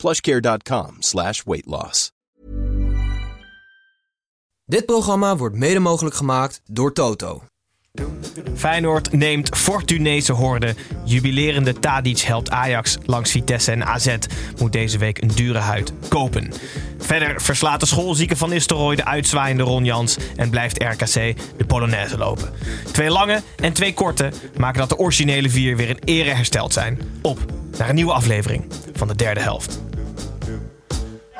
plushcare.com slash weight loss. Dit programma wordt mede mogelijk gemaakt door Toto. Feyenoord neemt Fortunese Horde. Jubilerende Tadic helpt Ajax langs Vitesse en AZ moet deze week een dure huid kopen. Verder verslaat de schoolzieke Van Nistelrooy de uitzwaaiende Ron Jans en blijft RKC de Polonaise lopen. Twee lange en twee korte maken dat de originele vier weer in ere hersteld zijn. Op naar een nieuwe aflevering van de derde helft.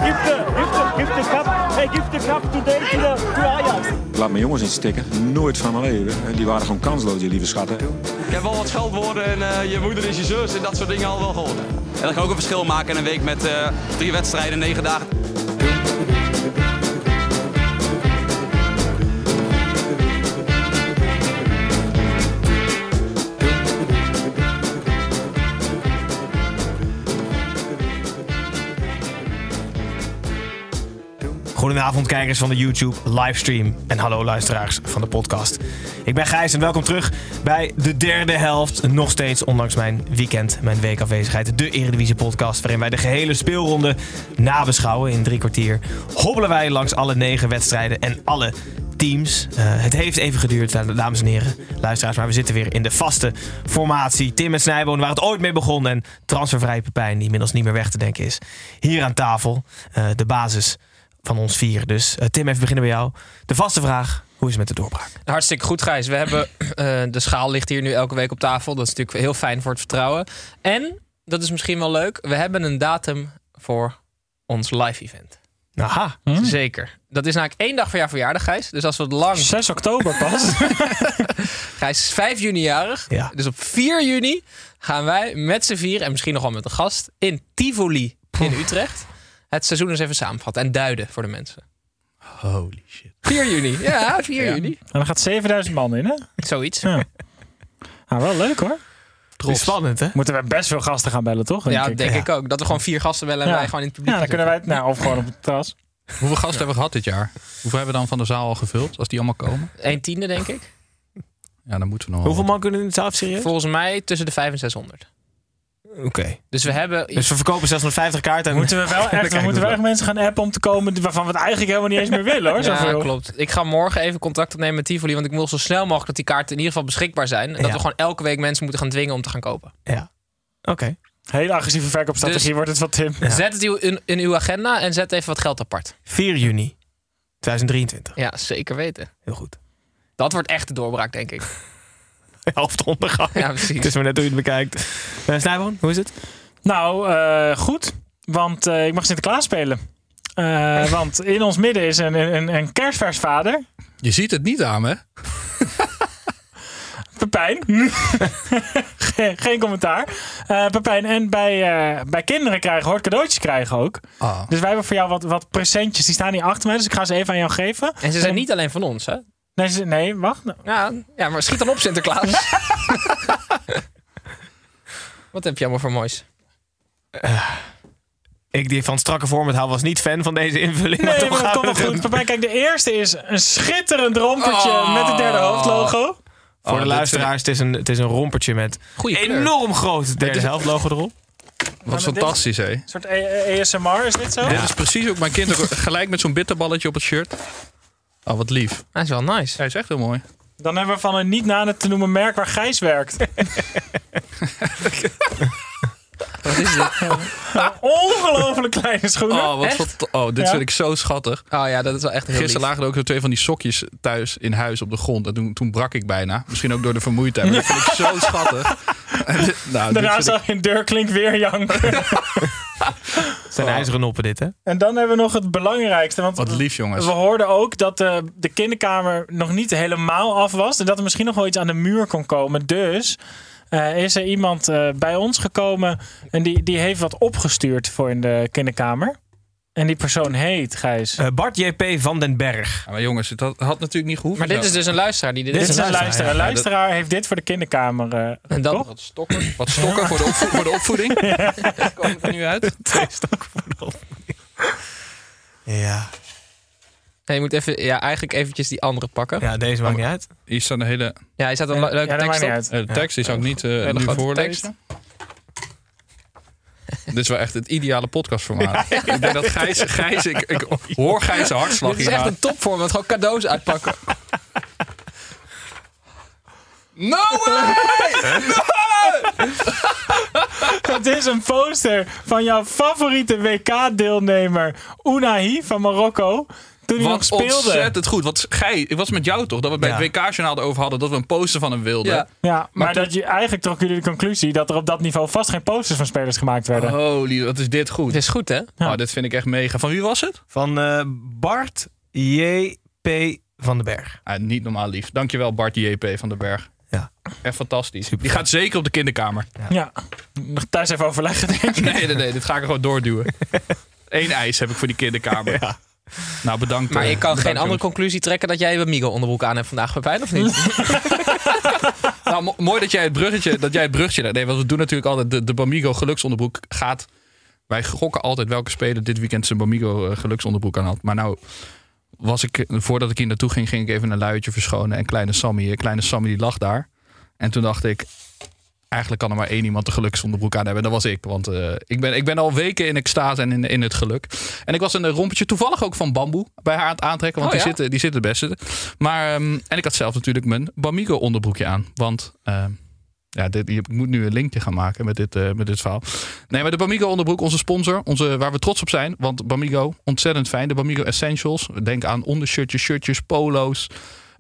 Give the, give the, give the cup. Hey, give the cup today to, the, to Ajax. Laat mijn jongens niet stikken. Nooit van mijn leven. Die waren gewoon kansloos, die lieve schatten. Ik heb wel wat scheldwoorden en eh, je moeder is je zus en dat soort dingen al wel gehoord. En dat kan ook een verschil maken in een week met eh, drie wedstrijden, negen dagen. Goedenavond kijkers van de YouTube livestream en hallo luisteraars van de podcast. Ik ben Gijs en welkom terug bij de derde helft. Nog steeds, ondanks mijn weekend, mijn weekafwezigheid, de Eredivisie podcast waarin wij de gehele speelronde nabeschouwen. In drie kwartier hobbelen wij langs alle negen wedstrijden en alle teams. Eh, het heeft even geduurd, eh, dames en heren, luisteraars, maar we zitten weer in de vaste formatie. Tim en Snijboon, waar het ooit mee begon en transfervrije Pepijn, die inmiddels niet meer weg te denken is. Hier aan tafel, eh, de basis van ons vier. Dus uh, Tim, even beginnen bij jou. De vaste vraag, hoe is het met de doorbraak? Hartstikke goed, Gijs. We hebben, uh, de schaal ligt hier nu elke week op tafel. Dat is natuurlijk heel fijn voor het vertrouwen. En, dat is misschien wel leuk, we hebben een datum voor ons live event. Aha. Hm? Zeker. Dat is namelijk één dag voor jouw verjaardag, Gijs. Dus als we het lang... 6 oktober pas. Gijs is 5 juni jarig. Ja. Dus op 4 juni gaan wij met z'n vier... en misschien nog wel met een gast... in Tivoli in Utrecht... het seizoen eens even samenvatten en duiden voor de mensen. Holy shit. 4 juni. Ja, 4 Ja. juni. En dan gaat 7000 man in, hè? Zoiets. Ja. Nou, wel leuk hoor. Is spannend, hè? Moeten we best veel gasten gaan bellen, toch? Ja, ik. denk ik ook. Dat we gewoon vier gasten bellen en Ja. wij gewoon in het publiek Ja, dan kunnen wij het, nou, of gewoon op het terras. Hoeveel gasten hebben we gehad dit jaar? Hoeveel hebben we dan van de zaal al gevuld? Als die allemaal komen? Een tiende, denk ik. Ja, dan moeten we nog Hoeveel man kunnen in het zaal serieus? Volgens mij tussen de 5 en 600. Oké. Dus we hebben... Dus we verkopen 650 kaarten. En Moeten we wel echt, we moeten we wel echt mensen gaan appen om te komen waarvan we het eigenlijk helemaal niet eens meer willen, hoor. ja, Zoveel. klopt. Ik ga morgen even contact opnemen met Tivoli. Want ik wil zo snel mogelijk dat die kaarten in ieder geval beschikbaar zijn. En dat Ja. we gewoon elke week mensen moeten gaan dwingen om te gaan kopen. Ja. Oké. Hele agressieve verkoopstrategie Dus- wordt het van Tim. Zet het in, in uw agenda en zet even wat geld apart. 4 juni 2023. Ja, zeker weten. Heel goed. Dat wordt echt de doorbraak, denk ik. Helft ondergang. Ja, precies. Het is maar net hoe je het bekijkt. Uh, Snijboon, hoe is het? Nou, eh, goed. Want eh, ik mag Sinterklaas spelen. Eh, want in ons midden is een, een, een kerstversvader. Je ziet het niet aan me. Pepijn. geen, geen commentaar. Eh, Pepijn, en bij, eh, bij kinderen krijgen hoort cadeautjes krijgen ook. Ah. Dus wij hebben voor jou wat, wat presentjes. Die staan hier achter mij, dus ik ga ze even aan jou geven. En ze zijn niet alleen van ons, hè? Nee, ze- nee wacht. Ja, ja maar schiet dan op, Sinterklaas. wat heb je allemaal voor moois? Ik die van strakke vorm het hou was niet fan van deze invulling. maar Nee, toch maar dat gaan komt we nog het goed. doen. Pepijn, kijk, de eerste is een schitterend rompertje Oh. met het derde hoofdlogo. Voor Oh, de dit luisteraars, het is, een, het is een rompertje met Goeie kleur. enorm groot derde helft logo erop. Wat dit- fantastisch, hè? Een soort A- ASMR is dit zo? Dit is precies ook mijn kind ook gelijk met zo'n bitterballetje op het shirt. Oh, wat lief. Hij is wel nice. Hij is echt heel mooi. Dan hebben we van een niet na te noemen merk waar Gijs werkt. Wat is dit? Ongelooflijk kleine schoenen. Oh, wat oh dit Ja. vind ik zo schattig. Oh ja, dat is wel echt heel Gisteren lief. lagen er ook zo twee van die sokjes thuis in huis op de grond. En toen, toen brak ik bijna. Misschien ook door de vermoeidheid. Maar dat vind ik zo schattig. Nou, Daarna zag je een deurklink weer janken. Het zijn ijzeren noppen dit, hè? en dan hebben we nog het belangrijkste. Want Wat lief, jongens. we hoorden ook dat de, de kinderkamer nog niet helemaal af was. En dat er misschien nog wel iets aan de muur kon komen. Dus eh, is er iemand eh, bij ons gekomen. En die, die heeft wat opgestuurd voor in de kinderkamer. En die persoon heet, Gijs. Eh, Bart JP van den Berg. Ja, maar jongens, het had, had natuurlijk niet gehoeven. Maar dit is dus een luisteraar die dit, Dit is een luisteraar, luisteraar. Een ja. luisteraar heeft dit voor de kinderkamer. eh, En dan- toch? Wat stokken, wat stokken voor, de opvo- voor de opvoeding. Komen er nu uit? Twee stokken voor de opvoeding. Ja. Nee, je moet even, ja, eigenlijk eventjes die andere pakken. Ja, ja, deze maakt niet uit. Hier staat een hele hij staat een Ja, le- leuke ja, dat tekst op. uit. eh, tekst. Die zou ik niet eh, Hele nu voorlezen. Dit is wel echt het ideale podcastformaat. Ik denk dat Gijs, Gijs ik, ik hoor Gijs' hartslag Dit is hier echt een topvorm, gewoon cadeaus uitpakken. No way! Het is een poster van jouw favoriete WK-deelnemer Unai van Marokko. Toen hij nog Wat speelde. ontzettend goed. Want Gij, ik was met jou toch, dat we bij Ja. het WK-journaal erover hadden dat we een poster van hem wilden. Ja. Ja, maar, Maar toen- dat je, eigenlijk trokken jullie de conclusie dat er op dat niveau vast geen posters van spelers gemaakt werden. Holy, wat is dit goed. Het is goed, hè? Ja. Oh, dit vind ik echt mega. Van wie was het? Van eh, Bart JP van den Berg. Ah, niet normaal lief. Dankjewel Bart JP van den Berg. Ja. Echt fantastisch. Die gaat zeker op de kinderkamer. Ja, nog thuis even overleggen denk ik. Nee, nee, nee. Dit ga ik er gewoon doorduwen. Eén ijs heb ik voor die kinderkamer. Nou, bedankt. Maar eh, je kan geen andere conclusie trekken dat jij je Migo onderbroek aan hebt vandaag, Pepijn, of niet? Nou, mo- mooi dat jij het bruggetje... Dat jij het bruggetje nee, want we doen natuurlijk altijd... De, de Bamigo geluksonderbroek gaat... Wij gokken altijd welke speler dit weekend zijn Bamigo eh, geluksonderbroek aan had. Maar nou was ik... Voordat ik hier naartoe ging, ging ik even een luiertje verschonen. En kleine Sammy, eh, kleine Sammy die lag daar. En toen dacht ik... Eigenlijk kan er maar één iemand de geluksonderbroek aan hebben. En dat was ik. Want eh, ik, ben, ik ben al weken in extase en in, in het geluk. En ik was een rompetje toevallig ook van bamboe bij haar aan het aantrekken. Want Oh, die, ja? zitten, die zitten het beste. Maar, ehm, en ik had zelf natuurlijk mijn Bamigo onderbroekje aan. Want ehm, ja, dit, ik moet nu een linkje gaan maken met dit, eh, met dit verhaal. Nee, maar de Bamigo onderbroek, onze sponsor. Onze, waar we trots op zijn. Want Bamigo, ontzettend fijn. De Bamigo Essentials. Denk aan ondershirtjes, shirtjes, polo's.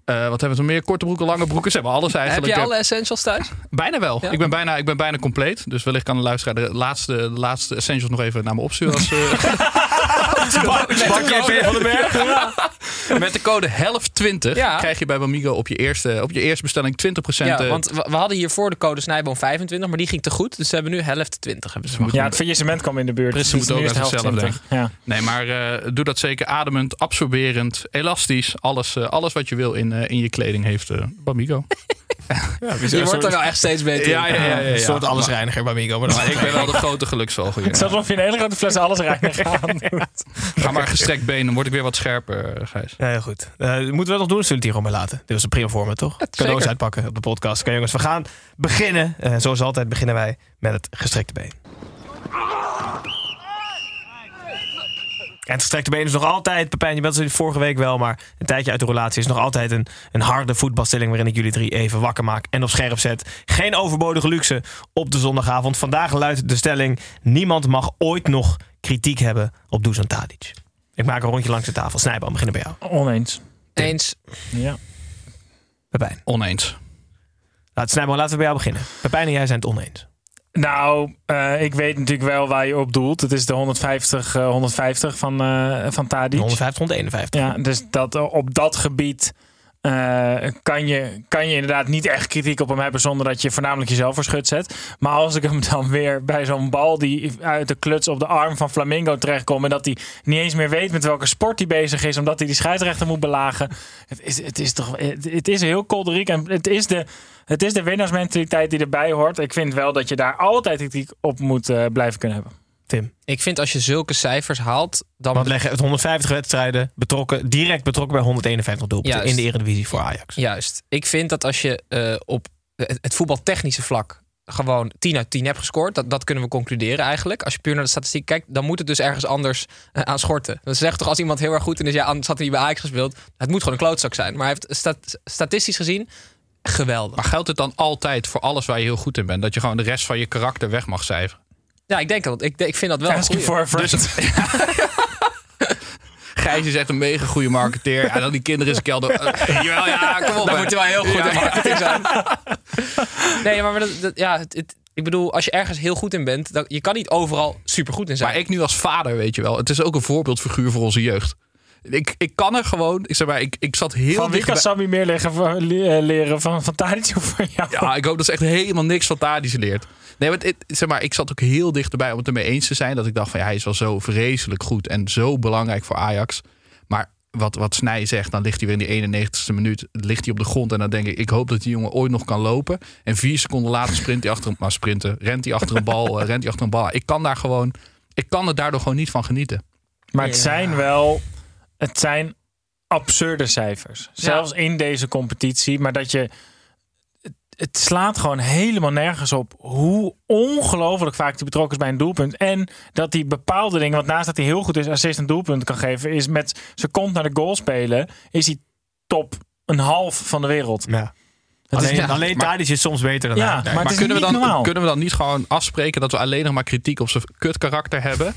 Eh, wat hebben we nog meer? Korte broeken, lange broeken. Ze hebben alles Heb eigenlijk. je alle essentials thuis? Bijna wel. Ja? Ik, ben bijna, ik ben bijna compleet. Dus wellicht kan de luisteraar de laatste, de laatste essentials nog even naar me opsturen. Als, eh, JP van den Berg. met de code HELFT20 Ja. krijg je bij Bamigo op je eerste, op je eerste bestelling 20%. Ja, eh, want we, we hadden hiervoor de code Snijboom 25, maar die ging te goed. Dus ze hebben nu helft 20. Hebben ze Ja, het faillissement kwam in de buurt. Precies, Dus moet ook nu is het uit helft zichzelf 20. Ja. Nee, maar eh, doe dat zeker ademend, absorberend, elastisch. Alles, eh, alles wat je wil in, eh, in je kleding heeft eh, Bamigo. Je wordt er wel echt steeds beter in. Ja, ja, ja, ja, ja. Een soort Maar- allesreiniger bij Migo. Maar dan- ik ben wel de grote geluksvogel hier. Zelfs of je een hele grote fles alles reinigen aan doet. Ga maar gestrekt benen, dan word ik weer wat scherper, eh, Gijs. Ja, heel goed. Eh, moeten we dat nog doen? Zullen we het hier gewoon bij laten? Dit was een prima format, toch? Cadeaus uitpakken op de podcast. Oké, jongens, we gaan beginnen. Eh, zoals altijd beginnen wij met het gestrekte been. En het gestrekte been is nog altijd, Pepijn, je bent vorige week wel, maar een tijdje uit de relatie is nog altijd een, een harde voetbalstelling waarin ik jullie drie even wakker maak en op scherp zet. Geen overbodige luxe op de zondagavond. Vandaag luidt de stelling: niemand mag ooit nog kritiek hebben op Dusan Tadic. Ik maak een rondje langs de tafel. Snijboom, beginnen bij jou. Oneens. Eens. Ja. Pepijn. Oneens. Laat Snijboom, laten we bij jou beginnen. Pepijn en jij zijn het oneens. Nou, eh, ik weet natuurlijk wel waar je op doelt. Het is de 150, eh, 150 van, eh van Tadic. 150, 151. Ja, dus dat, eh, op dat gebied eh, kan, je, kan je inderdaad niet echt kritiek op hem hebben zonder dat je voornamelijk jezelf voor schut zet. Maar als ik hem dan weer bij zo'n bal die uit de kluts op de arm van Flamingo terechtkomt en dat hij niet eens meer weet met welke sport hij bezig is, omdat hij die scheidsrechter moet belagen. Het is, het is toch het, is heel kolderiek en het is de. Het is de winnaarsmentaliteit die erbij hoort. Ik vind wel dat je daar altijd kritiek op moet eh, blijven kunnen hebben. Tim. Ik vind als je zulke cijfers haalt, dan... Want leggen het 150 wedstrijden betrokken, direct betrokken bij 151 doelpunten Juist. in de Eredivisie voor Ajax. Juist. Ik vind dat als je eh, op het, voetbaltechnische vlak gewoon 10 uit 10 hebt gescoord, dat, dat kunnen we concluderen eigenlijk. Als je puur naar de statistiek kijkt, dan moet het dus ergens anders eh, aan schorten. Dat zegt toch als iemand heel erg goed in is, ja, anders had hij niet bij Ajax gespeeld. Het moet gewoon een klootzak zijn. Maar hij heeft stat- statistisch gezien geweldig. Maar geldt het dan altijd voor alles waar je heel goed in bent? Dat je gewoon de rest van je karakter weg mag cijferen? Ja, ik denk dat. Ik, ik vind dat wel een Asking goeie. for a friend. Gijs is echt een mega goede marketeer. Ja, dan die kinderen in zijn kelder. Eh, jawel, ja, kom op. Dan hè. moet je wel heel goed Ja, in marketing zijn. nee, maar dat, dat- ja, het, het- ik bedoel, als je ergens heel goed in bent, dan, je kan niet overal super goed in zijn. Maar ik nu als vader, weet je wel. Het is ook een voorbeeldfiguur voor onze jeugd. Ik, ik kan er gewoon, ik zeg maar, ik, ik zat heel Van wie kan Sammy meer leren, van- eh, leren? Van, van Tadic of van jou? Ja, ik hoop dat ze echt helemaal niks van Tadic leert. Nee, maar het, het- zeg maar, ik zat ook heel dichterbij om het ermee eens te zijn. Dat ik dacht van ja, hij is wel zo vreselijk goed en zo belangrijk voor Ajax. Maar wat, wat Snij zegt, dan ligt hij weer in die 91ste minuut ligt hij op de grond. En dan denk ik, ik hoop dat die jongen ooit nog kan lopen. En vier seconden later sprint hij achter hem, maar sprinten, rent hij achter een bal, eh, rent hij achter een bal. Ik kan daar gewoon, ik kan er daardoor gewoon niet van genieten. Maar het zijn wel, het zijn absurde cijfers. Zelfs in deze competitie. Maar dat je, het, het slaat gewoon helemaal nergens op hoe ongelooflijk vaak hij betrokken is bij een doelpunt. En dat hij bepaalde dingen, want naast dat hij heel goed is assist en doelpunt kan geven, is met zijn kont naar de goal spelen, is hij top een half van de wereld. Ja. Het is- Alleen, ja, alleen maar- is soms beter dan Ja, hij. maar kunnen we, dan, normaal. kunnen we dan niet gewoon afspreken dat we alleen nog maar kritiek op zijn kut karakter hebben?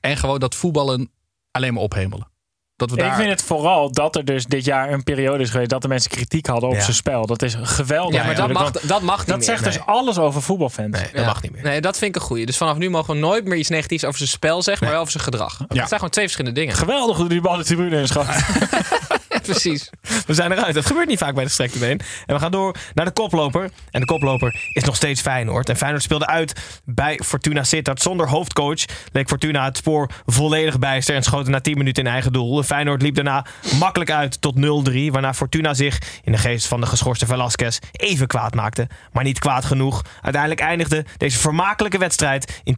En gewoon dat voetballen alleen maar ophemelen? Dat we daar... Ik vind het vooral dat er dus dit jaar een periode is geweest dat de mensen kritiek hadden op Ja. zijn spel. Dat is geweldig. Ja, maar dat mag, dat mag niet dat meer. zegt Nee. dus alles over voetbalfans. Nee, dat Ja. mag niet meer. Nee, dat vind ik een goeie. Dus vanaf nu mogen we nooit meer iets negatiefs over zijn spel zeggen, maar wel over zijn gedrag. Het zijn gewoon twee verschillende dingen. Geweldig hoe die bal de tribune in schoot. Precies. We zijn eruit. Dat gebeurt niet vaak bij de strekte been. En we gaan door naar de koploper. En de koploper is nog steeds Feyenoord. En Feyenoord speelde uit bij Fortuna Sittard. Zonder hoofdcoach leek Fortuna het spoor volledig bijster. En schoten na 10 minuten in eigen doel. Feyenoord liep daarna makkelijk uit tot 0-3. Waarna Fortuna zich in de geest van de geschorste Velasquez even kwaad maakte. Maar niet kwaad genoeg. Uiteindelijk eindigde deze vermakelijke wedstrijd in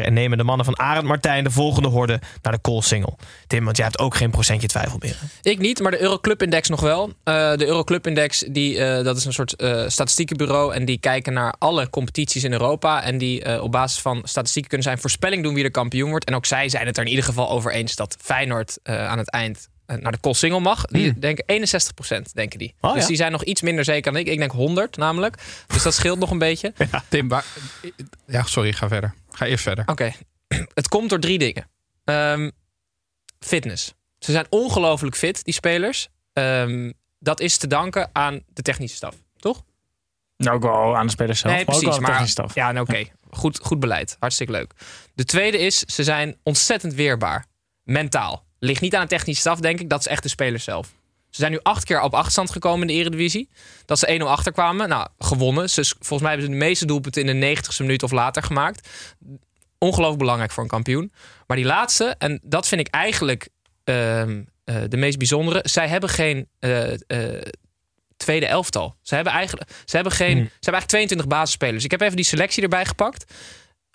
2-4. En nemen de mannen van Arend Martijn de volgende horde naar de Koolsingel. Tim, want jij hebt ook geen procentje twijfel meer. Ik niet, maar de Euroclub Index nog wel. Eh, de Euroclub Index, die, eh, dat is een soort eh, statistiekenbureau. En die kijken naar alle competities in Europa. En die op basis van statistieken kunnen zij een voorspelling doen wie er kampioen wordt. En ook zij zijn het er in ieder geval over eens dat Feyenoord aan het eind naar de Koolsingel mag. Die denken 61% denken die. Oh, dus ja. die zijn nog iets minder zeker dan ik. Ik denk 100 namelijk. Dus dat scheelt nog een beetje. Tim, waar... Ja, sorry, ga verder. Ga eerst verder. Oké, het komt door drie dingen. Ehm, fitness. Ze zijn ongelooflijk fit, die spelers. Ehm, dat is te danken aan de technische staf, toch? Nou, ook wel aan de spelers zelf. nee, maar precies. aan de Maar, technische staf. ja, nou, oké. Goed, goed beleid. Hartstikke leuk. De tweede is, ze zijn ontzettend weerbaar. Mentaal. Ligt niet aan de technische staf, denk ik. Dat is echt de spelers zelf. Ze zijn nu acht keer op achterstand gekomen in de Eredivisie. Dat ze 1-0 achterkwamen. Nou, gewonnen. Ze, volgens mij hebben ze de meeste doelpunten in de 90ste minuut of later gemaakt. Ongelooflijk belangrijk voor een kampioen. Maar die laatste, en dat vind ik eigenlijk ehm, eh, de meest bijzondere. Zij hebben geen eh, eh, tweede elftal. Ze hebben eigenlijk, ze hebben geen, ze hebben eigenlijk 22 basisspelers. Ik heb even die selectie erbij gepakt.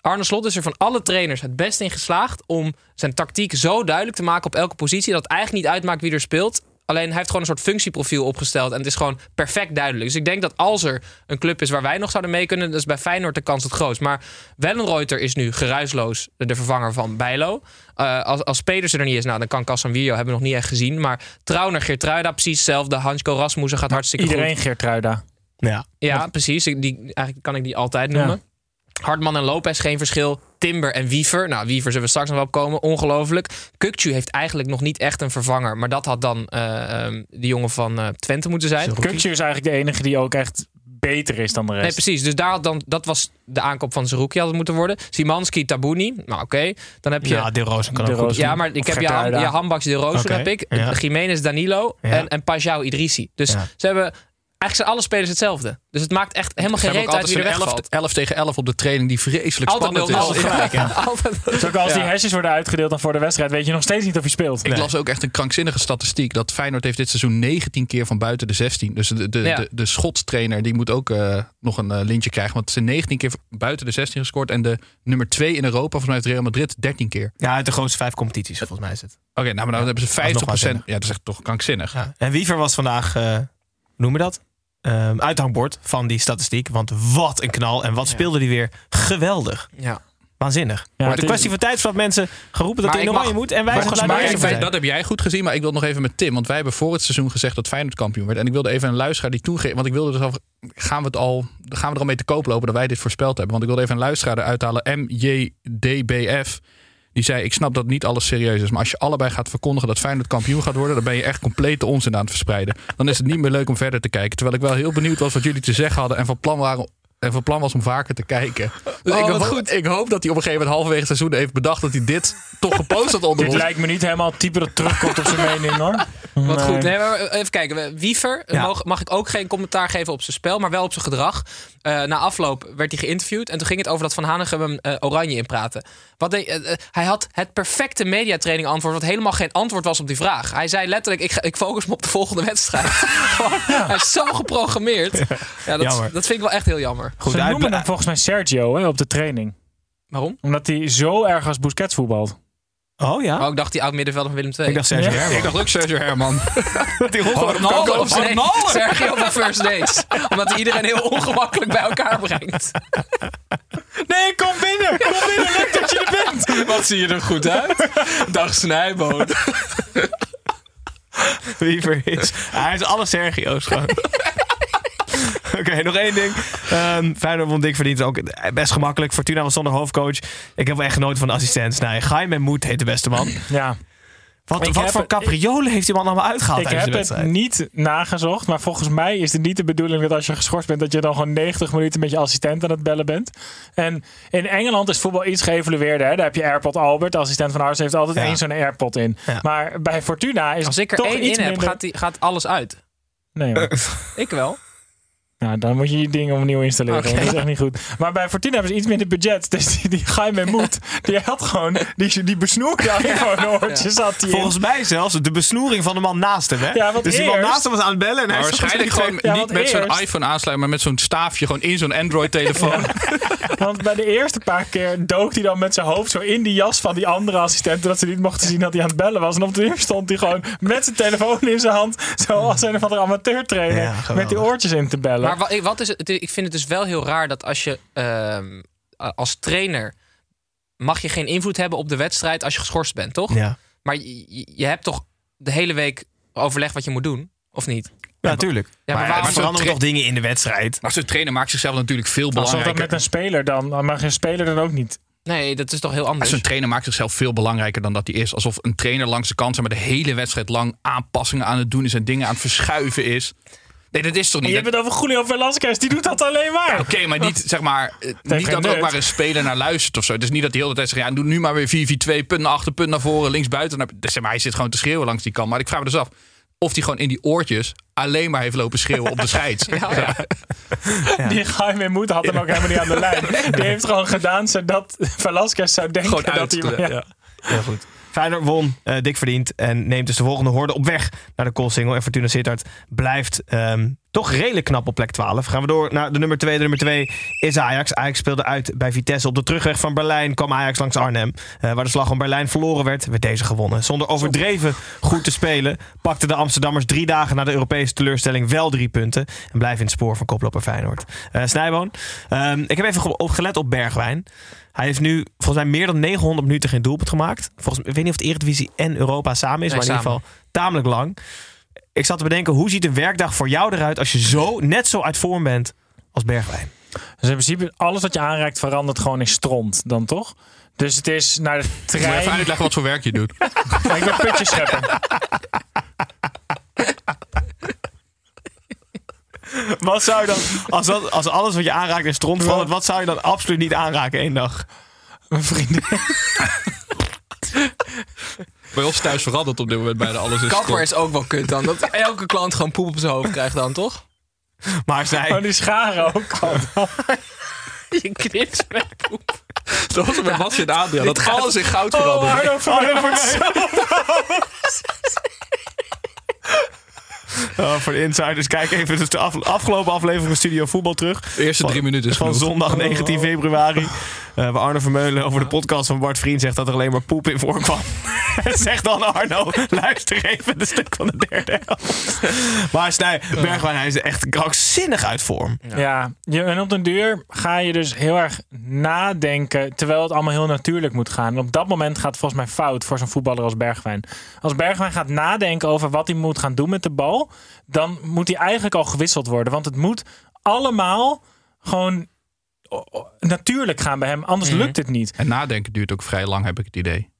Arne Slot is er van alle trainers het best in geslaagd om zijn tactiek zo duidelijk te maken op elke positie dat het eigenlijk niet uitmaakt wie er speelt. Alleen hij heeft gewoon een soort functieprofiel opgesteld en het is gewoon perfect duidelijk. Dus ik denk dat als er een club is waar wij nog zouden mee kunnen, dat is bij Feyenoord de kans het grootst. Maar Wellenreuter is nu geruisloos de vervanger van Bijlo. Eh, als, als Pedersen er niet is, nou, dan kan Casemiro, hebben we nog niet echt gezien. Maar Trauner, Geertruida, precies hetzelfde. Hansko Rasmussen gaat hartstikke Iedereen goed. Geertruida. Ja. Ja, precies. Ik- Die, eigenlijk kan ik die altijd noemen. Hartman en Lopez geen verschil. Timber en Wiever. Nou, Wiever zullen we straks nog wel op komen. Ongelooflijk. Kukcu heeft eigenlijk nog niet echt een vervanger. Maar dat had dan eh, ehm, die jongen van eh, Twente moeten zijn. Kukcu is eigenlijk de enige die ook echt beter is dan de rest. Nee, precies. Dus daar had dan, dat was de aankoop van Zerouki had het moeten worden. Simanski, Tabuni. Nou, oké. Dan heb je... Ja, De Rozen kan De ook. Ja, maar ik Of heb Jahan, Geertruida. Jahan Baks de Rozen heb ik. ja. Jiménez Danilo Ja. en, en Pajau Idrissi. Dus Ja. ze hebben... Eigenlijk zijn alle spelers hetzelfde. Dus het maakt echt helemaal geen reet uit wie er zo'n 11, wegvalt. 11 tegen 11 op de training die vreselijk Altijd spannend 0-0. is. Altijd- Dus ook als die Ja. hesjes worden uitgedeeld dan voor de wedstrijd, weet je nog steeds niet of hij speelt. Ik las ook echt een krankzinnige statistiek. Dat Feyenoord heeft dit seizoen 19 keer van buiten de 16. Dus de, de, Ja. de, de schotstrainer die moet ook eh, nog een eh, lintje krijgen. Want ze zijn 19 keer buiten de 16 gescoord. En de nummer 2 in Europa, volgens mij heeft Real Madrid 13 keer. Ja, uit de grootste vijf competities, volgens mij is het. Oké, nou maar dan hebben ze 50%. waanzinnig. Ja, dat is echt toch krankzinnig. Ja. En Wiever was vandaag, eh, hoe noem je dat? Ehm, uithangbord van die statistiek. Want wat een knal. En wat speelde die weer geweldig. Ja. Waanzinnig. Ja, maar het de is- kwestie van tijd voordat mensen gaan roepen dat hij in oranje moet. En wij blij is dat heb jij goed gezien, maar ik wil nog even met Tim. Want wij hebben voor het seizoen gezegd dat Feyenoord kampioen werd. En ik wilde even een luisteraar die toen... Want ik wilde dus al... Gaan we, het al, gaan we er al mee te koop lopen dat wij dit voorspeld hebben? Want ik wilde even een luisteraar eruit halen. MJDBF. Die zei, ik snap dat niet alles serieus is. Maar als je allebei gaat verkondigen dat Feyenoord kampioen gaat worden... dan ben je echt complete onzin aan het verspreiden. Dan is het niet meer leuk om verder te kijken. Terwijl ik wel heel benieuwd was wat jullie te zeggen hadden... en van plan waren En van plan was om vaker te kijken. Dus Oh, ik, wat hoop, goed. ik hoop dat hij op een gegeven moment halverwege het seizoen heeft bedacht dat hij dit toch gepost had onder Dit ons. lijkt me niet helemaal het type dat terugkomt op zijn mening hoor. Wat Nee. goed. Nee, maar even kijken. Wiever Ja. mag, mag ik ook geen commentaar geven op zijn spel, maar wel op zijn gedrag. Eh, na afloop werd hij geïnterviewd en toen ging het over dat Van Hanegem hem eh, oranje inpraten. Wat deed- eh, eh, hij had het perfecte mediatraining antwoord, wat helemaal geen antwoord was op die vraag. Hij zei letterlijk, ik, ik focus me op de volgende wedstrijd. Gewoon, Hij is zo geprogrammeerd. Ja, dat, Jammer. dat vind ik wel echt heel jammer. Goed, Ze noemen hem volgens mij Sergio hè, op de training. Waarom? Omdat hij zo erg als Busquets voetbalt. Oh ja? Oh, ik dacht die oud middenvelder van Willem II. ik dacht Sergio Ja. Herman. Ik dacht ook Sergio Herman. dat hij ongelooflijk Ronaldo nee, Sergio van First Dates. Omdat hij iedereen heel ongemakkelijk bij elkaar brengt. Nee, kom binnen! Kom binnen, leuk dat je er bent! Wat zie je er goed uit? Dag Snijboon. Wiever is. Hij is alle Sergio's gewoon. Oké, nog één ding. Ehm Feyenoord won dik verdient ook best gemakkelijk. Fortuna was zonder hoofdcoach. Ik heb wel echt genoten van de assistent. Nee, Gaim en Moed heet de beste man. Ja, Wat, Ik wat voor capriolen heeft die man allemaal uitgehaald ik heb de het niet nagezocht, maar volgens mij is het niet de bedoeling dat als je geschorst bent, dat je dan gewoon 90 minuten met je assistent aan het bellen bent. En in Engeland is voetbal iets geëvalueerder. Hè? Daar heb je AirPod Albert, de assistent van Arsenal, heeft altijd Ja. één zo'n AirPod in. Ja. Maar bij Fortuna is Als ik er toch één in heb, minder... gaat, die, gaat alles uit. Nee, hoor. Ik wel. Nou, dan moet je je ding opnieuw installeren. Dat is echt niet goed. Maar bij Fortuna hebben ze iets minder budget. Dus die, die Jaime Moed, die had gewoon... Die, die besnoerde iPhone oortjes had in. Volgens mij zelfs de besnoering van de man naast hem. Hè? Ja, dus die man naast hem was aan het bellen. En hij Maar zat waarschijnlijk gewoon- Ja, niet met zo'n iPhone aansluiten, maar met zo'n staafje gewoon in zo'n Android-telefoon. Want bij de eerste paar keer dook hij dan met zijn hoofd zo in die jas van die andere assistent. Dat ze niet mochten zien dat hij aan het bellen was. En op de duur stond hij gewoon met zijn telefoon in zijn hand. Zoals een of andere amateurtrainer. Met die oortjes in te bellen. Maar wat, wat is het? Ik vind het dus wel heel raar dat als je ehm, als trainer mag je geen invloed hebben op de wedstrijd als je geschorst bent, toch? Ja. Maar je, je- hebt toch de hele week overleg wat je moet doen, of niet? ja, natuurlijk. Ja, maar maar er waarom veranderen toch dingen in de wedstrijd. Maar zo'n trainer maakt zichzelf natuurlijk veel Alsof dat belangrijker. met een speler dan. Dan mag een speler dan ook niet. Nee, dat is toch heel Maar anders. Zo'n trainer maakt zichzelf veel belangrijker dan dat hij is. Alsof een trainer langs de kant maar de hele wedstrijd lang aanpassingen aan het doen is en dingen aan het verschuiven is. Nee, dat is toch En niet. je hebt het over Julio Velasquez. Die doet dat alleen maar. Oké, maar niet zeg maar. eh, niet dat er ook maar een speler naar luistert of zo. Het is niet dat hij de hele tijd zegt: ja, doe nu maar weer 4-4-2, punt naar achter, punt naar voren, links buiten. Dus, zeg maar, hij zit gewoon te schreeuwen langs die kant. Maar ik vraag me dus af of hij gewoon in die oortjes alleen maar heeft lopen schreeuwen op de scheids. Ja, ja. Die Jaime Moed had hem ook helemaal niet aan de lijn. Die heeft gewoon gedaan zodat Velasquez zou denken dat hij... ja. Heel goed. Feyenoord won, eh, dik verdiend. En neemt dus de volgende horde op weg naar de Koolsingel. En Fortuna Sittard blijft ehm, toch redelijk knap op plek 12. Gaan we door naar de nummer 2. De nummer 2 is Ajax. Ajax speelde uit bij Vitesse. Op de terugweg van Berlijn kwam Ajax langs Arnhem. Eh, waar de slag om Berlijn verloren werd, werd deze gewonnen. Zonder overdreven goed te spelen pakten de Amsterdammers drie dagen na de Europese teleurstelling wel drie punten. En blijven in het spoor van koploper Feyenoord. Eh Snijboon, ehm, ik heb even ge- opgelet op Bergwijn. Hij heeft nu volgens mij meer dan 900 minuten geen doelpunt gemaakt. Volgens, ik weet niet of het Eredivisie en Europa samen is, Nee, maar in ieder geval tamelijk lang. Ik zat te bedenken, hoe ziet een werkdag voor jou eruit als je zo, net zo uit vorm bent als Bergwijn? Dus in principe, alles wat je aanraakt verandert gewoon in stront dan toch? Dus het is naar de Moet je trein. even uitleggen wat voor werk je doet. ik ben putjes scheppen. Wat zou je dan, als, dat, als alles wat je aanraakt in stront verandert, wat zou je dan absoluut niet aanraken één dag? Mijn vriendin. Bij ons thuis verandert op dit moment bijna alles. in Kapper is ook wel kut dan. Dat elke klant gewoon poep op zijn hoofd krijgt dan, toch? Maar zij, Oh, die scharen ook al. Je knipt met poep. Dat was met Matje en Adriaan. Dat alles in goud Oh. Arno wordt zo- Oh, voor de insiders, kijk even dus de af- afgelopen aflevering van Studio Voetbal terug. De eerste drie minuten is Van zondag 19 februari. eh, waar Arno Vermeulen over de podcast van Bart Vriend zegt dat er alleen maar poep in voorkwam. zegt dan Arno, luister even de stuk van de derde helft. Maar Snij, Bergwijn, hij is echt krankzinnig uit vorm. Ja, je, en op den duur ga je dus heel erg nadenken terwijl het allemaal heel natuurlijk moet gaan. En op dat moment gaat het volgens mij fout voor zo'n voetballer als Bergwijn. Als Bergwijn gaat nadenken over wat hij moet gaan doen met de bal, dan moet hij eigenlijk al gewisseld worden. Want het moet allemaal gewoon natuurlijk gaan bij hem, anders lukt het niet. En nadenken duurt ook vrij lang, heb ik het idee.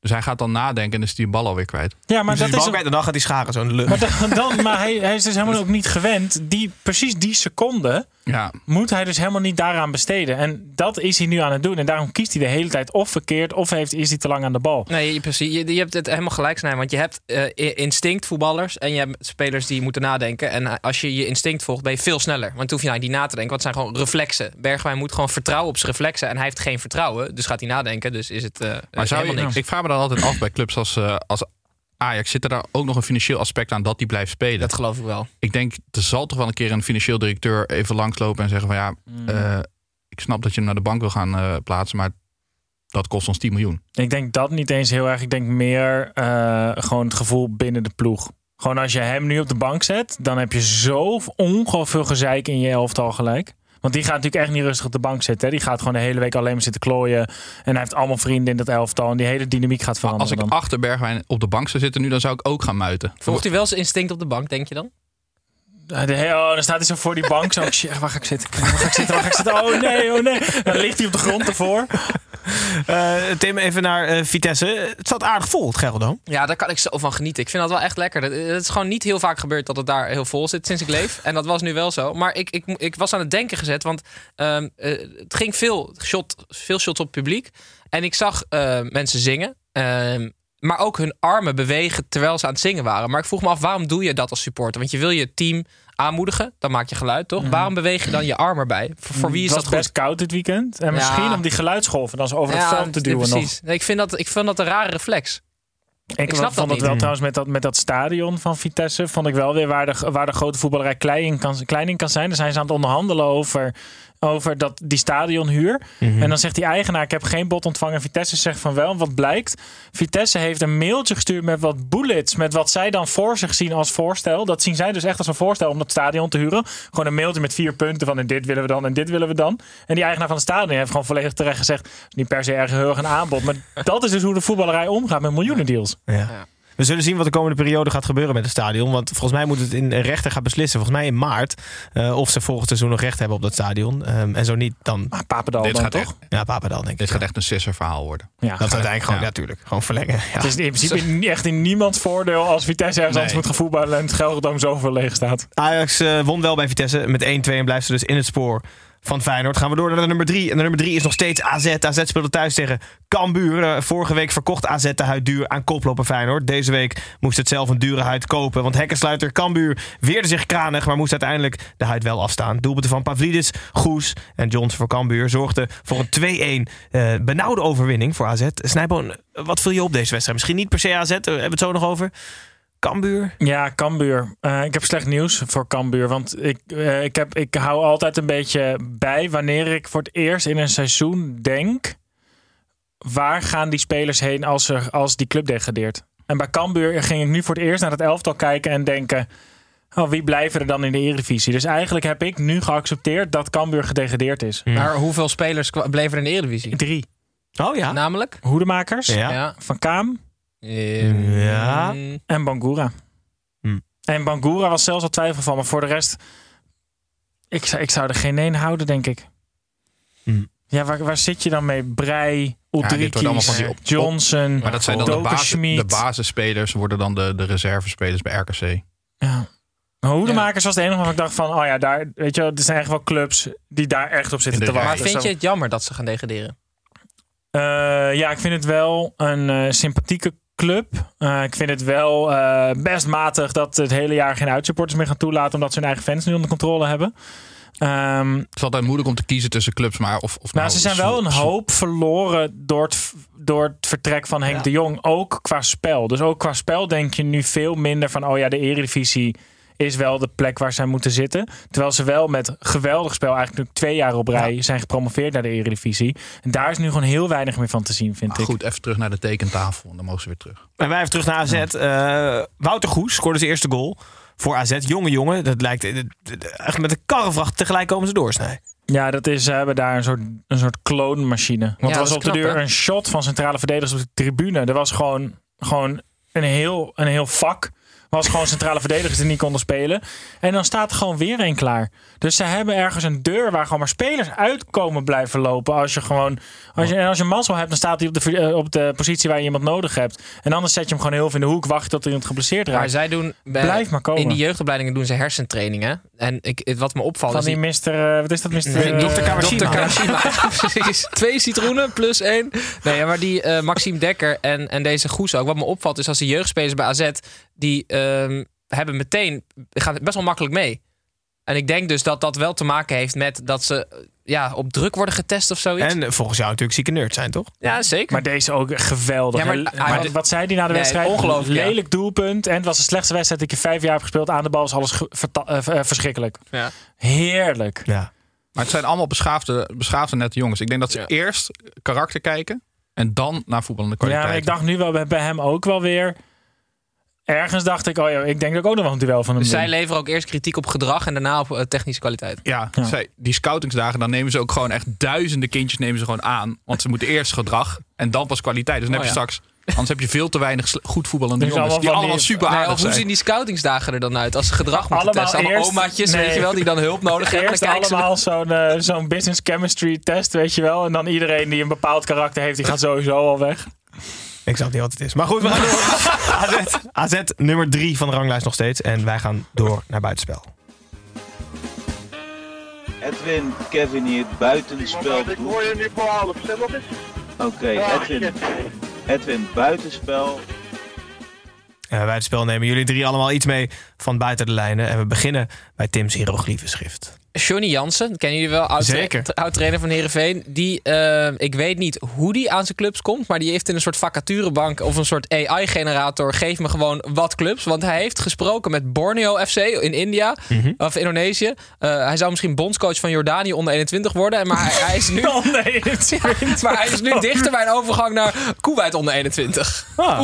Dus hij gaat dan nadenken en is die bal alweer kwijt. Ja, maar Dus dat is bal kwijt en dan gaat hij scharen zo in de lucht. Maar, dan, dan, maar hij, hij is dus helemaal ook niet gewend. Die, precies die seconde Ja, moet hij dus helemaal niet daaraan besteden. En dat is hij nu aan het doen. En daarom kiest hij de hele tijd of verkeerd of heeft, is hij te lang aan de bal. Nee, je- precies. Je, je hebt het helemaal gelijk, Snij. Want je hebt eh, instinct voetballers en je hebt spelers die moeten nadenken. En als je je instinct volgt, ben je veel sneller. Want dan hoef je nou niet na te denken. Want het zijn gewoon reflexen. Bergwijn moet gewoon vertrouwen op zijn reflexen. En hij heeft geen vertrouwen. Dus gaat hij nadenken. Dus is het eh, maar zou helemaal je, niks. ik vraag me dan altijd af bij clubs als, eh, als Ajax. Zit er daar ook nog een financieel aspect aan dat die blijft spelen? Dat geloof ik wel. Ik denk, er zal toch wel een keer een financieel directeur even langslopen en zeggen van ja, Mm. eh, ik snap dat je hem naar de bank wil gaan eh, plaatsen, maar dat kost ons 10 miljoen. Ik denk dat niet eens heel erg. Ik denk meer eh, gewoon het gevoel binnen de ploeg. Gewoon als je hem nu op de bank zet, dan heb je zo ongelooflijk veel gezeik in je elftal gelijk. Want die gaat natuurlijk echt niet rustig op de bank zitten. Hè. Die gaat gewoon de hele week alleen maar zitten klooien. En hij heeft allemaal vrienden in dat elftal. En die hele dynamiek gaat Als veranderen. ik dan. achter Bergwijn op de bank zou zitten nu, dan zou ik ook gaan muiten. Volgt hij wel zijn instinct op de bank, denk je dan? Eh, oh, dan staat hij zo voor die bank. Zo, shit, waar ga ik zitten? Waar ga ik zitten? Waar ga ik zitten? Oh nee, oh nee. Dan ligt hij op de grond ervoor. Eh, Tim, even naar eh, Vitesse. Het staat aardig vol, het Gelderdoom. Ja, daar kan ik zo van genieten. Ik vind dat wel echt lekker. Dat- Het is gewoon niet heel vaak gebeurd dat het daar heel vol zit sinds ik leef. En dat was nu wel zo. Maar ik, ik, ik was aan het denken gezet, want ehm, eh, het ging veel, shot, veel shots op het publiek. En ik zag eh, mensen zingen. ehm, maar ook hun armen bewegen terwijl ze aan het zingen waren. Maar ik vroeg me af, waarom doe je dat als supporter? Want je wil je team aanmoedigen, dan maak je geluid, toch? Waarom beweeg je dan je arm erbij? Voor, voor wie is dat goed? best koud dit weekend. En misschien om die geluidsgolven dan zo over het veld te duwen nog. precies. Nee, ik, vind dat, ik vind dat een rare reflex. Ik, snap dat vond het niet. wel trouwens met dat, met dat stadion van Vitesse. Vond ik wel weer waar de, waar de grote voetballerij klein in, kan, klein in kan zijn. Dan zijn ze aan het onderhandelen over, over dat, die stadionhuur. En dan zegt die eigenaar: Ik heb geen bod ontvangen. Vitesse zegt van wel. En wat blijkt? Vitesse heeft een mailtje gestuurd met wat bullets. Met wat zij dan voor zich zien als voorstel. Dat zien zij dus echt als een voorstel om dat stadion te huren. Gewoon een mailtje met vier punten van. En dit willen we dan en dit willen we dan. En die eigenaar van het stadion heeft gewoon volledig terecht gezegd: niet per se erg heel erg een aanbod. Maar dat is dus hoe de voetballerij omgaat met miljoenendeals. Ja. We zullen zien wat de komende periode gaat gebeuren met het stadion. Want volgens mij moet het in rechter gaan beslissen. Volgens mij in maart. eh, of ze volgend seizoen nog recht hebben op dat stadion. Ehm, en zo niet, dan. Maar Papendal Dit dan gaat toch? echt, Ja, Papendal denk ik. dit gaat echt een sisser verhaal worden. Ja. Dat is uiteindelijk gewoon, Ja. natuurlijk, gewoon verlengen. Ja. Het is in principe niet echt in niemands voordeel als Vitesse ergens Nee. anders moet gaan voetballen en het Gelderdoom zoveel leeg staat. Ajax eh, won wel bij Vitesse met 1-2 en blijft ze dus in het spoor van Feyenoord. Gaan we door naar de nummer 3. En de nummer 3 is nog steeds AZ. AZ speelde thuis tegen Cambuur. Eh, vorige week verkocht AZ de huid duur aan koploper Feyenoord. Deze week moest het zelf een dure huid kopen. Want hekkensluiter Cambuur weerde zich kranig, maar moest uiteindelijk de huid wel afstaan. Doelpunten van Pavlidis, Goes en Johnson voor Cambuur zorgden voor een 2-1 eh, benauwde overwinning voor AZ. Snijboon, wat viel je op deze wedstrijd? Misschien niet per se AZ, daar hebben we het zo nog over. Cambuur? Ja, Cambuur. Eh, ik heb slecht nieuws voor Cambuur. Want ik, eh, ik, heb, ik hou altijd een beetje bij wanneer ik voor het eerst in een seizoen denk... waar gaan die spelers heen als, er, als die club degradeert? En bij Cambuur ging ik nu voor het eerst naar het elftal kijken en denken... Oh, wie blijven er dan in de Eredivisie? Dus eigenlijk heb ik nu geaccepteerd dat Cambuur gedegradeerd is. Maar hoeveel spelers bleven er in de Eredivisie? Drie. Oh ja. Namelijk? Hoedemakers, Ja. Van Kaam Ja. Ehm, en Bangura. Hm. En Bangura was zelfs al twijfel van. Maar voor de rest, ik zou, ik zou er geen één houden, denk ik. Hm. Ja, waar, waar zit je dan mee? Brei, van die op- Johnson, Maar dat zijn dan de, basis, de basisspelers, worden dan de, de reservespelers bij RKC. Ja. Maar Hoedemakers was de enige waarvan ik dacht van... Oh ja, daar, weet je wel, er zijn echt wel clubs die daar echt op zitten te rij. maar wachten. vind je het jammer dat ze gaan degraderen? Eh, ja, ik vind het wel een eh, sympathieke club. Eh, ik vind het wel eh, best matig dat het hele jaar geen uitsupporters meer gaan toelaten. Omdat ze hun eigen fans nu onder controle hebben. Ehm, Het is altijd moeilijk om te kiezen tussen clubs, maar of, of nou, ze zijn wel een hoop verloren door het, door het vertrek van Henk de Jong. Ook qua spel. Dus ook qua spel denk je nu veel minder van... oh ja, de eredivisie is wel de plek waar zij moeten zitten. Terwijl ze wel met geweldig spel eigenlijk nu twee jaar op rij... zijn gepromoveerd naar de eredivisie. En daar is nu gewoon heel weinig meer van te zien, vind Maar ik. goed, even terug naar de tekentafel. En dan mogen ze weer terug. En wij even terug naar AZ. Eh, Wouter Goes scoorde zijn eerste goal voor AZ. Jonge jongen. Dat lijkt eh, echt met een karrevracht tegelijk komen ze doorsnijden. Ja, dat is, ze hebben daar een soort, een soort kloonmachine. Want Ja, er dat was op de deur hè? een shot van centrale verdedigers op de tribune. Er was gewoon, gewoon een, heel, een heel vak was gewoon centrale verdedigers die niet konden spelen. En dan staat er gewoon weer één klaar. Dus ze hebben ergens een deur waar gewoon maar spelers uitkomen blijven lopen. Als je gewoon, als je, en als je mazzel hebt, dan staat hij op de, eh, op de positie waar je iemand nodig hebt. En anders zet je hem gewoon heel veel in de hoek, wacht tot iemand geblesseerd raakt. Maar zij doen... bij- Blijf maar komen. In die jeugdopleidingen doen ze hersentrainingen. En ik, wat me opvalt Van is... die mister, eh, wat is dat, mister? Eh, Dr. Kawashima. Dr. Kawashima. Precies. Twee citroenen plus één. Nee, maar die Maxime Dekker en, en deze Goes ook. Wat me opvalt is als de jeugdspelers bij AZ... die ehm, hebben meteen... gaan best wel makkelijk mee. En ik denk dus dat dat wel te maken heeft met dat ze ja, op druk worden getest of zoiets. En eh, volgens jou natuurlijk zieke nerd zijn, toch? ja, zeker. Maar deze ook geweldig. Ja, maar- wat zei hij na de Nee, wedstrijd? ongelooflijk, ja. Lelijk doelpunt. En het was de slechtste wedstrijd die ik in vijf jaar heb gespeeld. Aan de bal is alles eh, eh, verschrikkelijk. Ja. Heerlijk. Ja. Maar het zijn allemaal beschaafde, beschaafde nette jongens. Ik denk dat ze Ja. eerst karakter kijken en dan naar voetballende Ja, kwaliteit. maar ik dacht nu wel bij, bij hem ook wel weer. Ergens dacht ik, oh ja, ik denk dat ik ook nog wel een duel van hem Dus zij leveren ook eerst kritiek op gedrag en daarna op eh, technische kwaliteit. Ja, Ja. Zij, die scoutingsdagen, dan nemen ze ook gewoon echt duizenden kindjes nemen ze gewoon aan. Want ze moeten eerst gedrag en dan pas kwaliteit. Dus dan Oh, heb je ja. straks, anders heb je veel te weinig goed voetballende Dus jongens. Die allemaal die- super Nee, aardig of hoe zijn. zien die scoutingsdagen er dan uit? Als ze gedrag moeten Allemaal testen. Allemaal eerst- omaatjes, nee. weet je wel, die dan hulp nodig hebben. Eerst Dan kijken ze allemaal zo'n eh, zo'n business chemistry test, weet je wel. En dan iedereen die een bepaald karakter heeft, die gaat sowieso al weg. Ik snap niet wat het is. Maar goed, we gaan door. AZ, AZ nummer drie van de ranglijst nog steeds. En wij gaan door naar buitenspel. Edwin, Kevin hier, buitenspel. Ik hoor je nu voor half, stem eens. Oké, Edwin. Edwin, buitenspel. En bij buitenspel nemen jullie drie allemaal iets mee van buiten de lijnen. En we beginnen bij Tim's hieroglyphenschrift. Johnny Jansen, kennen jullie wel, oud, Zeker. tra- oud trainer van Heerenveen. Die, eh, ik weet niet hoe die aan zijn clubs komt, maar die heeft in een soort vacaturebank of een soort AI-generator. Geef me gewoon wat clubs. Want hij heeft gesproken met Borneo FC in India Mhm. of Indonesië. Eh, hij zou misschien bondscoach van Jordanië onder 21 worden. Maar hij, hij is nu. Oh nee, maar hij is nu dichter bij een overgang naar Kuwait onder 21. Ah.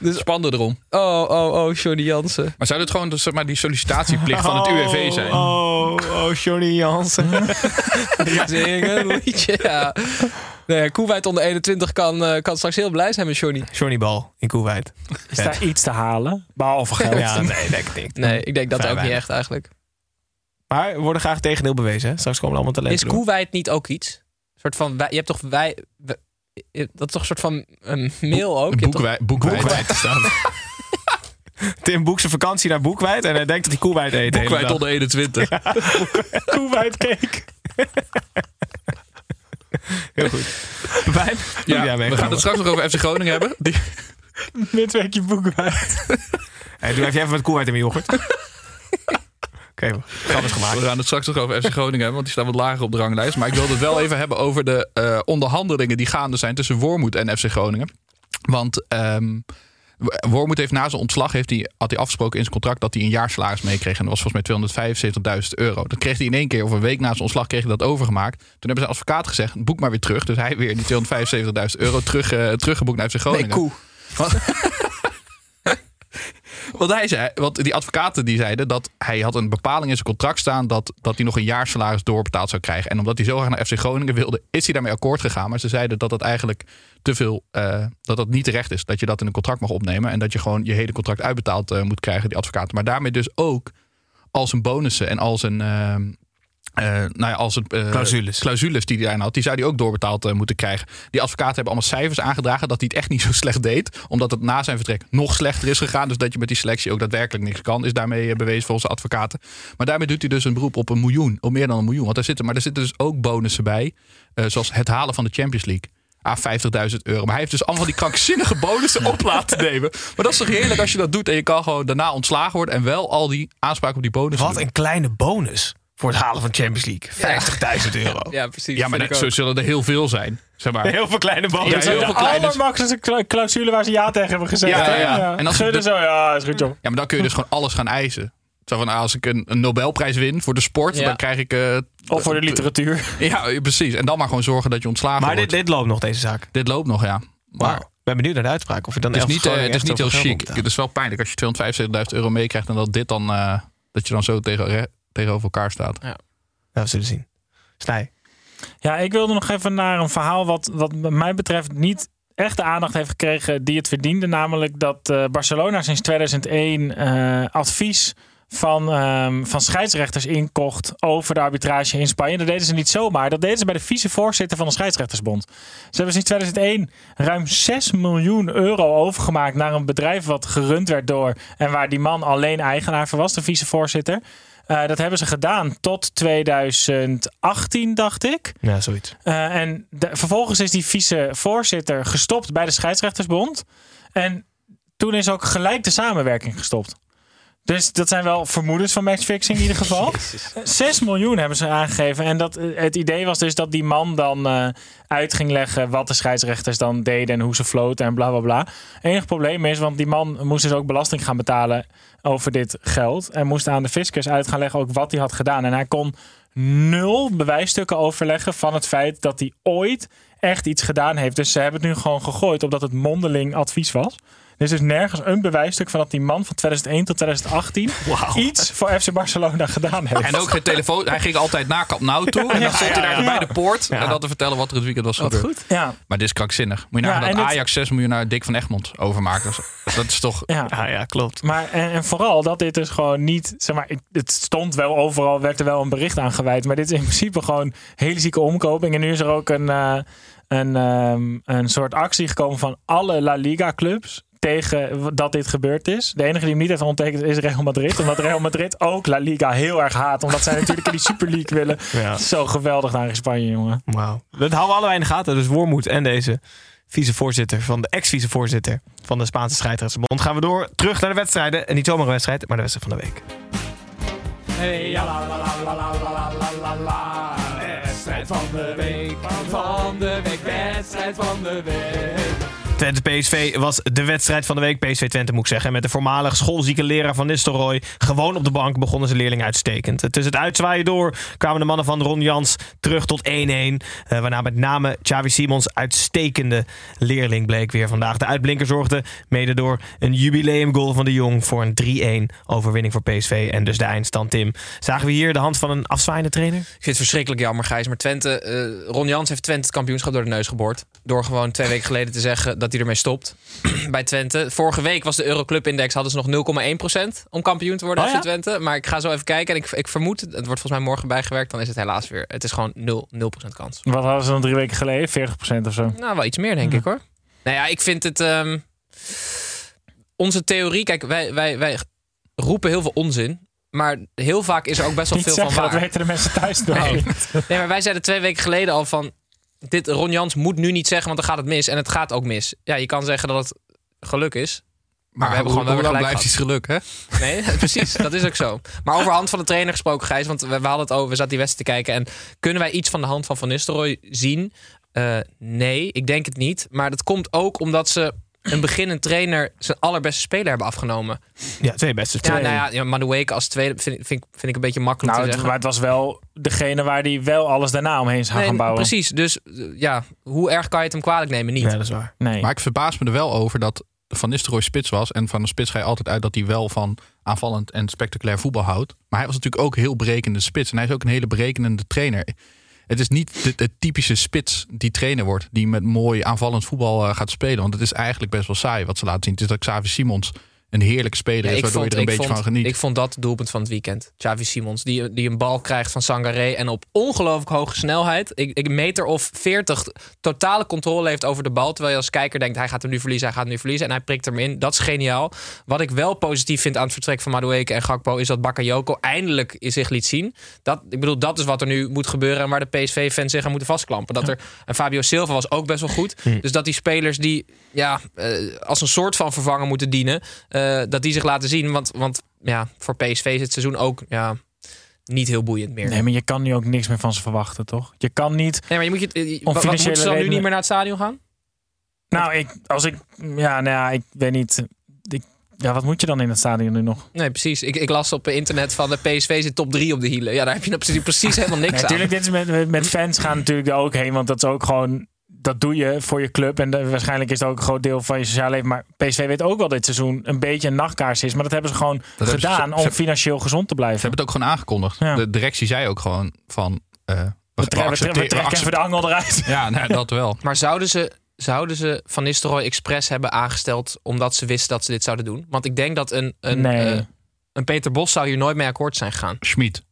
Dus, Spannender erom. oh, oh, oh, Johnny Jansen. Maar zou dit gewoon dus, zeg maar, die sollicitatieplicht van het UWV zijn? Oh, oh, Johnny Jansen. Zingen, een liedje, ja. Nee, Kuwait onder 21 kan, eh, kan straks heel blij zijn met Johnny. Johnny Bal in Kuwait. Is daar iets te halen? Behalve geld. Ja, nee, denk ik niet. Nee, ik denk dat Vrij ook niet echt eigenlijk. Maar we worden graag tegendeel bewezen. Hè? Straks komen er allemaal Is talenten. Kuwait niet ook iets? Een soort van, wij- je hebt toch wij, wij- dat is toch een soort van een mail ook? Toch- Boekwij- Boekwijd. Boekwijd staan. Tim boekt zijn vakantie naar Boekwijd en hij denkt dat hij Kuwait eet. de Boekwijd dag. onder 21. Kuwait cake. Heel goed. Pepijn? Ja, we gaan het straks nog over FC Groningen hebben. Die, Midweekje boekwijd. Hey, doe even even met Kuwait in mijn yoghurt. Oké, is gemaakt. we gaan het straks nog over FC Groningen hebben, want die staan wat lager op de ranglijst. Maar ik wilde het wel even hebben over de eh, onderhandelingen die gaande zijn tussen Wormoed en FC Groningen. Want ehm Wormoed heeft na zijn ontslag heeft hij, had hij afgesproken in zijn contract dat hij een jaarsalaris meekreeg. En dat was volgens mij 275.000 euro. Dat kreeg hij in één keer, of een week na zijn ontslag, kreeg hij dat overgemaakt. Toen hebben zijn advocaat gezegd, boek maar weer terug. Dus hij weer die 275.000 euro terug, eh, teruggeboekt naar FC Groningen. Nee, koe. Want hij zei, want die advocaten die zeiden dat hij had een bepaling in zijn contract staan dat, dat hij nog een jaar salaris doorbetaald zou krijgen. En omdat hij zo graag naar FC Groningen wilde, is hij daarmee akkoord gegaan. Maar ze zeiden dat dat eigenlijk te veel, eh, dat dat niet terecht is. Dat je dat in een contract mag opnemen en dat je gewoon je hele contract uitbetaald eh, moet krijgen, die advocaten. Maar daarmee dus ook al zijn bonussen en al zijn, eh, eh, nou ja, als het, eh, Clausules. clausules die hij daarin had, die zou hij ook doorbetaald eh, moeten krijgen. Die advocaten hebben allemaal cijfers aangedragen dat hij het echt niet zo slecht deed. Omdat het na zijn vertrek nog slechter is gegaan. Dus dat je met die selectie ook daadwerkelijk niks kan, is daarmee bewezen volgens de advocaten. Maar daarmee doet hij dus een beroep op een miljoen, op meer dan een miljoen. Want er zitten, maar er zitten dus ook bonussen bij, zoals het halen van de Champions League. Ah, 50.000 euro. Maar hij heeft dus allemaal die krankzinnige bonussen op laten nemen. Maar dat is toch heerlijk als je dat doet en je kan gewoon daarna ontslagen worden en wel al die aanspraak op die bonussen Wat doen. een kleine bonus voor het halen van Champions League. 50.000 euro. Ja, precies. Ja, maar ik zo zullen er heel veel zijn. Zeg maar. Heel veel kleine Ja, bonussen. heel de veel kleine- clausule waar ze ja tegen hebben gezegd. Ja, ja, ja. En als de- zo, ja, is goed joh. Ja, maar dan kun je dus gewoon alles gaan eisen. Zo van, ah, als ik een, een Nobelprijs win voor de sport, Ja. dan krijg ik... eh, Of voor de literatuur. Ja, precies. En dan maar gewoon zorgen dat je ontslagen Maar dit, wordt. dit loopt nog, deze zaak. Dit loopt nog, ja. Maar Maar ik ben benieuwd naar de uitspraak. Of je dan het is niet, eh, het is niet heel chic. Het is wel pijnlijk als je 275.000 euro meekrijgt... en dat dit dan, eh, dat je dan zo tegen, tegenover elkaar staat. betalen. Ja, we zullen zien. Snij. Ja, ik wilde nog even naar een verhaal wat, wat mij betreft niet echt de aandacht heeft gekregen die het verdiende. Namelijk dat eh, Barcelona sinds 2001 eh, advies van, ehm, van scheidsrechters inkocht over de arbitrage in Spanje. Dat deden ze niet zomaar. Dat deden ze bij de vicevoorzitter van de scheidsrechtersbond. Ze hebben sinds 2001 ruim 6 miljoen euro overgemaakt naar een bedrijf wat gerund werd door en waar die man alleen eigenaar van was, de vicevoorzitter. Eh, dat hebben ze gedaan tot 2018, dacht ik. Ja, zoiets. Uh, en de, vervolgens is die vicevoorzitter gestopt bij de scheidsrechtersbond. En toen is ook gelijk de samenwerking gestopt. Dus dat zijn wel vermoedens van matchfixing in ieder geval. 6 miljoen hebben ze aangegeven. En dat, het idee was dus dat die man dan uh, uit ging leggen wat de scheidsrechters dan deden en hoe ze floten en bla bla bla. Enig probleem is, want die man moest dus ook belasting gaan betalen over dit geld. En moest aan de fiscus uit gaan leggen ook wat hij had gedaan. En hij kon nul bewijsstukken overleggen van het feit dat hij ooit echt iets gedaan heeft. Dus ze hebben het nu gewoon gegooid omdat het mondeling advies was. Er is dus nergens een bewijsstuk van dat die man van 2001 tot 2018 iets voor FC Barcelona gedaan heeft. En ook geen telefoon. Hij ging altijd naar Camp Nou toe. En dan stond hij daar bij de poort. En dan te vertellen wat er het weekend was Wat gebeurd. goed. Ja. Maar dit is krankzinnig. Moet je Ja, nagaan dat Ajax 6 miljoen naar Dick van Egmond overmaakt. Dat- is toch... Ja. Ja, ja, klopt. Maar en, en vooral dat dit dus gewoon niet, zeg maar, het stond wel overal, werd er wel een bericht aan gewijd. Maar dit is in principe gewoon hele zieke omkoping. En nu is er ook een, eh, een, ehm, een soort actie gekomen van alle La Liga clubs tegen dat dit gebeurd is. De enige die hem niet heeft onttekend, is Real Madrid. Omdat Real Madrid ook La Liga heel erg haat. Omdat zij natuurlijk in die Super League willen. Zo geweldig naar Spanje, jongen. Wauw. Dat houden we allebei in de gaten. Dus Wormoed en deze vicevoorzitter van de ex-vicevoorzitter van de Spaanse scheidsrechtsbond. Gaan we door terug naar de wedstrijden. En niet zomaar wedstrijd, maar de wedstrijd van de week. Hey, Wedstrijd van de week, van de week, wedstrijd van de week. Twente PSV was de wedstrijd van de week. PSV Twente moet ik zeggen. Met de voormalig schoolzieke leraar van Nistelrooy. Gewoon op de bank begonnen zijn leerling uitstekend. Tussen het uitzwaaien door kwamen de mannen van Ron Jans terug tot 1-1. Eh, waarna met name Xavi Simons uitstekende leerling bleek weer vandaag. De uitblinker zorgde mede door een jubileumgoal van de Jong voor een 3-1 overwinning voor PSV. En dus de eindstand, Tim. Zagen we hier de hand van een afzwaaiende trainer? Ik vind het verschrikkelijk jammer, Gijs. Maar Twente, eh, Ron Jans heeft Twente het kampioenschap door de neus geboord. Door gewoon twee weken geleden te zeggen dat hij ermee stopt bij Twente. Vorige week was de Euroclub-index, hadden ze nog 0,1% om kampioen te worden Oh FC ja? Twente. Maar ik ga zo even kijken en ik, ik vermoed, het wordt volgens mij morgen bijgewerkt, dan is het helaas weer. Het is gewoon 0, 0% kans. Wat hadden ze dan drie weken geleden? 40% of zo. Nou, wel iets meer, denk ik hoor. Nou ja, ik vind het. ehm, onze theorie, kijk, wij, wij, wij roepen heel veel onzin. Maar heel vaak is er ook best wel veel van waar. dat weten de mensen thuis nog. Nee, maar wij zeiden twee weken geleden al van... Dit, Ron Jans moet nu niet zeggen, want dan gaat het mis. En het gaat ook mis. Ja, je kan zeggen dat het geluk is. Maar we hebben gewoon wel blijft iets geluk, hè? Nee, precies. Dat is ook zo. Maar over hand van de trainer gesproken, Gijs. Want we, we hadden het over, we zaten die wedstrijd te kijken. En kunnen wij iets van de hand van Van Nistelrooy zien? Eh, nee, ik denk het niet. Maar dat komt ook omdat ze een beginnend trainer zijn allerbeste speler hebben afgenomen. Ja, twee beste Ja, nou ja, ja Madueke als tweede vind, ik- vind, ik- vind ik een beetje makkelijk Nou, te het, zeggen. maar het was wel degene waar hij wel alles daarna omheen zou Nee, gaan bouwen. precies. Dus ja, hoe erg kan je het hem kwalijk nemen? Niet. Ja, dat is waar. Nee. Maar ik verbaas me er wel over dat Van Nistelrooy spits was. En van een spits ga je altijd uit dat hij wel van aanvallend en spectaculair voetbal houdt. Maar hij was natuurlijk ook heel berekende spits. En hij is ook een hele berekenende trainer. Het is niet de, typische spits die trainer wordt. Die met mooi aanvallend voetbal eh, gaat spelen. Want het is eigenlijk best wel saai wat ze laten zien. Het is dat Xavi Simons een heerlijke speler Ja, is. Waardoor vond, je er een beetje vond, van geniet. ik vond dat het doelpunt van het weekend. Xavi Simons, die, die een bal krijgt van Sangaré en op ongelooflijk hoge snelheid. Ik, ik meter of 40 totale controle heeft over de bal. Terwijl je als kijker denkt, hij gaat hem nu verliezen, hij gaat hem nu verliezen. En hij prikt hem in. Dat is geniaal. Wat ik wel positief vind aan het vertrek van Madueke en Gakpo... is dat Bakayoko eindelijk zich liet zien. Dat, ik bedoel, dat is wat er nu moet gebeuren... en waar de PSV-fans zich aan moeten vastklampen. Dat er, en Fabio Silva was ook best wel goed. Dus dat die spelers die ja, eh, als een soort van vervanger moeten dienen... eh, dat die zich laten zien. Want, want ja, voor PSV is het seizoen ook ja, niet heel boeiend meer. Nee, maar je kan nu ook niks meer van ze verwachten, toch? Je kan niet... Nee, maar je moet je, eh, Om wat, wat, moeten ze dan nu niet meer naar het stadion gaan? Nou, ik, als ik... Ja, nou ja, ik weet niet... Ik, ja, wat moet je dan in het stadion nu nog? Nee, precies. Ik, ik las op internet van de PSV zit top 3 op de hielen. Ja, daar heb je precies, precies helemaal niks Nee, aan. natuurlijk, dit is met, met, fans gaan natuurlijk ook heen. Want dat is ook gewoon... Dat doe je voor je club. En de- waarschijnlijk is het ook een groot deel van je sociale leven. Maar PSV weet ook wel dit seizoen een beetje een nachtkaars is. Maar dat hebben ze gewoon gedaan ze- om ze- financieel gezond te blijven. Ze hebben het ook gewoon aangekondigd. Ja. De directie zei ook gewoon van... eh, we, tre- we, tre- we trekken even de angel eruit. Ja, nou, dat wel. Maar zouden ze zouden ze Van Nistelrooy expres hebben aangesteld omdat ze wisten dat ze dit zouden doen? Want ik denk dat een, een, Nee. eh, een Peter Bos zou hier nooit mee akkoord zijn gegaan. Schmid.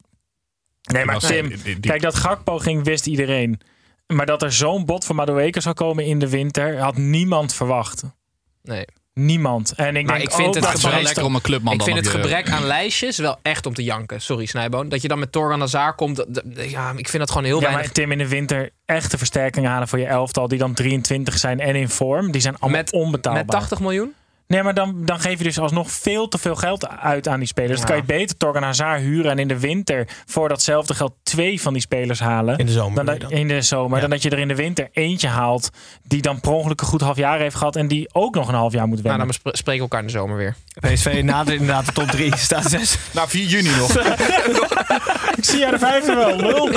Nee, maar Tim, die- die- kijk, dat Gakpo ging, wist iedereen. Maar dat er zo'n bot van Madueke zou komen in de winter, had niemand verwacht. Nee. Niemand. En ik Maar denk ik vind ook het dat Het is wel gebrek- lekker om een clubman ik vind het gebrek aan lijstjes wel echt om te janken. Sorry, Snijboon. Dat je dan met Torgan Hazard komt. Ja, ik vind dat gewoon heel Ja, weinig. maar Tim in de winter echte versterkingen halen voor je elftal die dan 23 zijn en in vorm. Die zijn allemaal Met- onbetaalbaar. Met 80 miljoen? Nee, maar dan, dan geef je dus alsnog veel te veel geld uit aan die spelers. Dan Ja. kan je beter Torgan Hazard huren en in de winter voor datzelfde geld twee van die spelers halen. In de zomer. Dan bedoel dat, je dan. in de zomer. Ja. Dan dat je er in de winter eentje haalt die dan per ongeluk een goed half jaar heeft gehad en die ook nog een half jaar moet Nou, wennen. dan spreken we elkaar in de zomer weer. PSV nadert inderdaad de top 3. Staat 6. Nou, 4 juni nog. Ik zie jij de vijfde wel, lul.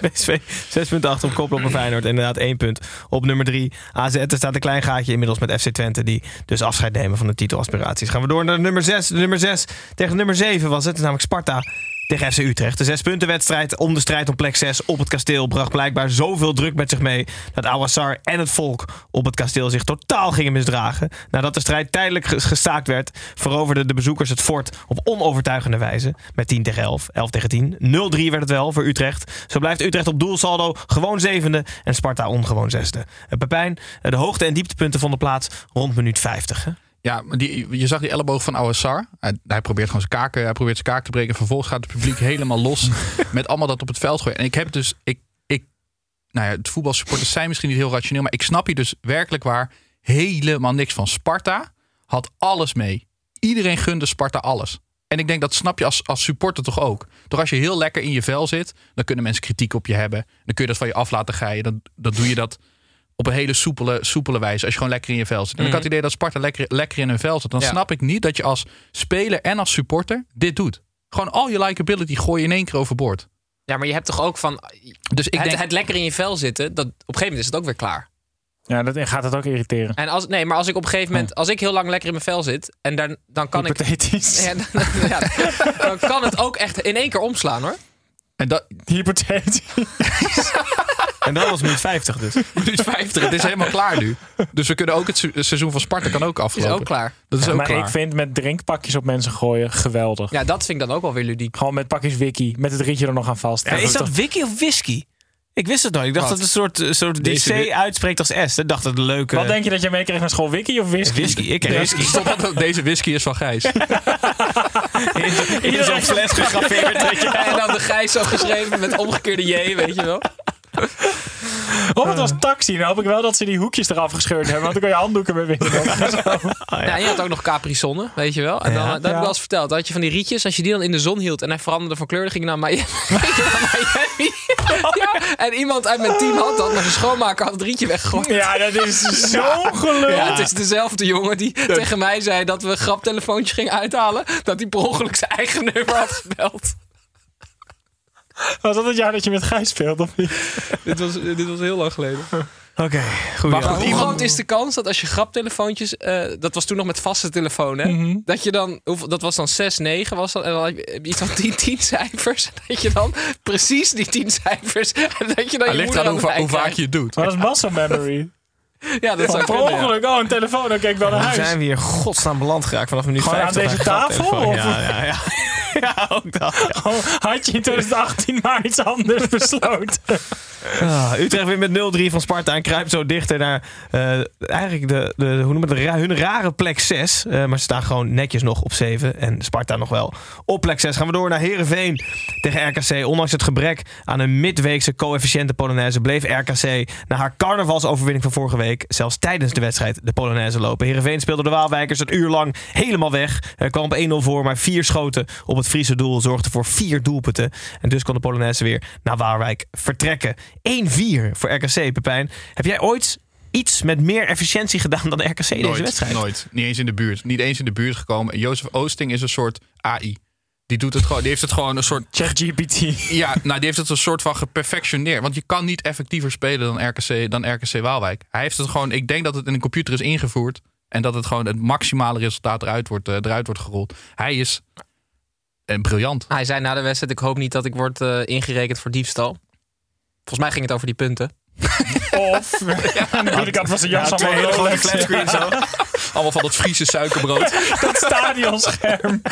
PSV 6 punten achter op koppel op een Feyenoord. Inderdaad één punt op nummer 3. AZ er staat een klein gaatje inmiddels met FC Twente. Die dus afscheid van de titelaspiraties. Gaan we door naar nummer 6. De nummer 6 tegen nummer 7 was het. Namelijk Sparta tegen FC Utrecht. De zes punten wedstrijd om de strijd om plek 6 op het kasteel bracht blijkbaar zoveel druk met zich mee dat Awassar en het volk op het kasteel zich totaal gingen misdragen. Nadat de strijd tijdelijk ges- gestaakt werd, veroverden de bezoekers het fort op onovertuigende wijze met 10 tegen 11, 11 tegen 10. 0-3 werd het wel voor Utrecht. Zo blijft Utrecht op doelsaldo gewoon zevende en Sparta ongewoon zesde. Eh, Pepijn, eh, de hoogte- en dieptepunten vonden plaats rond minuut 50. Ja, maar die, je zag die elleboog van Ouassar. Hij, hij probeert gewoon zijn kaken, hij probeert zijn kaak te breken. Vervolgens gaat het publiek helemaal los met allemaal dat op het veld gooien. En ik heb dus, ik, ik, nou ja, het voetbalsupporters zijn misschien niet heel rationeel, maar ik snap hier dus werkelijk waar helemaal niks van. Sparta had alles mee. Iedereen gunde Sparta alles. En ik denk dat snap je als, als supporter toch ook. Toch als je heel lekker in je vel zit, dan kunnen mensen kritiek op je hebben. Dan kun je dat van je af laten glijden. Dan, dan doe je dat op een hele soepele, soepele wijze. Als je gewoon lekker in je vel zit. En ik had het idee dat Sparta lekker, lekker in hun vel zit. Dan Ja. snap ik niet dat je als speler en als supporter dit doet. Gewoon al je likability gooi je in één keer overboord. Ja, maar je hebt toch ook van. Dus ik het, denk, het lekker in je vel zitten. Dat, op een gegeven moment is het ook weer klaar. Ja, dat gaat het ook irriteren. En als, nee, maar als ik op een gegeven moment. Als ik heel lang lekker in mijn vel zit. En dan, dan kan ik. Hypothetisch. Ja, dan, ja, dan kan het ook echt in één keer omslaan hoor. en dat, Hypothetisch. En dat was minuut 50 dus. minuut 50, het is helemaal klaar nu. Dus we kunnen ook het se- seizoen van Sparta kan ook Is afgelopen. ook klaar. Dat is Ja, ook maar klaar. ik vind met drinkpakjes op mensen gooien geweldig. Ja, dat vind ik dan ook wel weer ludiek. Gewoon met pakjes wiki, met het rietje er nog aan vast. is dat toch- wiki of whisky? Ik wist het nooit. Ik dacht Wat? dat het een soort, soort die Deze C wi- uitspreekt als S. Ik dacht dat het leuke... Wat denk je dat je meekreeg naar school, wiki of whisky? Whisky. Ik kreeg Ja. whisky. Deze whisky is van Gijs. In zo'n fles gegraveerd. En dan de Gijs zo geschreven met omgekeerde J, weet je wel. Oh, het was taxi. Dan hoop ik wel dat ze die hoekjes eraf gescheurd hebben. Want dan kun je handdoeken mee winnen. Ja, en je had ook nog Capri Zonne, weet je wel. En dan, Ja. dat heb ik wel eens verteld. Dan had je van die rietjes, als je die dan in de zon hield en hij veranderde van kleur, dan ging je naar Miami. Ja, en iemand uit mijn team had dat, maar zijn schoonmaker had het rietje weggegooid. Ja, dat is zo'n gelul. Ja, het is dezelfde jongen die tegen mij zei dat we graptelefoontjes gingen uithalen. Dat hij per ongeluk zijn eigen nummer had gebeld. Was dat het jaar dat je met Gijs speelde? Of niet? dit, was, dit was heel lang geleden. Oké, goed. Maar ja. hoe groot is de kans dat als je graptelefoontjes... eh, dat was toen nog met vaste telefoon, hè? Dat je dan... hoeveel- Dat was dan 6, 9 was dat. En dan heb je iets van 10, 10 cijfers. En dat je dan precies die 10 cijfers... En dat je dan Het je ligt moeder aan hoe, va- aan hoe vaak je het doet. Maar dat is muscle memory. Ja, dat zou Per kunnen, ja. ongeluk, oh, een telefoon. Dan kijk ik wel naar Hoe huis. zijn we hier godsnaam beland geraakt vanaf minuut Gewoon aan 50? deze tafel, of? Ja, ja, ja. ja, ook dat. ja. Oh, had je in 2018 maar iets anders besloten? Ah, Utrecht wint met 0-3 van Sparta en kruipt zo dichter naar eh, eigenlijk de, de, hoe noemen we het, hun rare plek 6. Eh, maar ze staan gewoon netjes nog op 7 en Sparta nog wel op plek 6. Gaan we door naar Herenveen tegen RKC. Ondanks het gebrek aan een midweekse coëfficiënte Polonaise bleef RKC na haar carnavalsoverwinning van vorige week zelfs tijdens de wedstrijd de Polonaise lopen. Herenveen speelde de Waalwijkers een uur lang helemaal weg. Er kwam op 1-0 voor, maar vier schoten op het Friese doel zorgden voor vier doelpunten. En dus kon de Polonaise weer naar Waalwijk vertrekken. 1-4 voor RKC, Pepijn. Heb jij ooit iets met meer efficiëntie gedaan dan RKC deze wedstrijd? nooit. Niet eens in de buurt. Niet eens in de buurt gekomen. En Jozef Oosting is een soort AI. Die, doet het gewoon, die heeft het gewoon een soort ChatGPT. Ja, nou, die heeft het een soort van geperfectioneerd. Want je kan niet effectiever spelen dan RKC, dan RKC Waalwijk. Hij heeft het gewoon, ik denk dat het in een computer is ingevoerd. En dat het gewoon het maximale resultaat eruit wordt, eh, eruit wordt gerold. Hij is eh, briljant. Hij zei na de wedstrijd, ik hoop niet dat ik word eh, ingerekend voor diefstal. Volgens mij ging het over die punten. Of, aan de binnenkant was een jas Ja, hele allemaal flatscreen zo. Allemaal van dat Friese suikerbrood. Dat stadionscherm.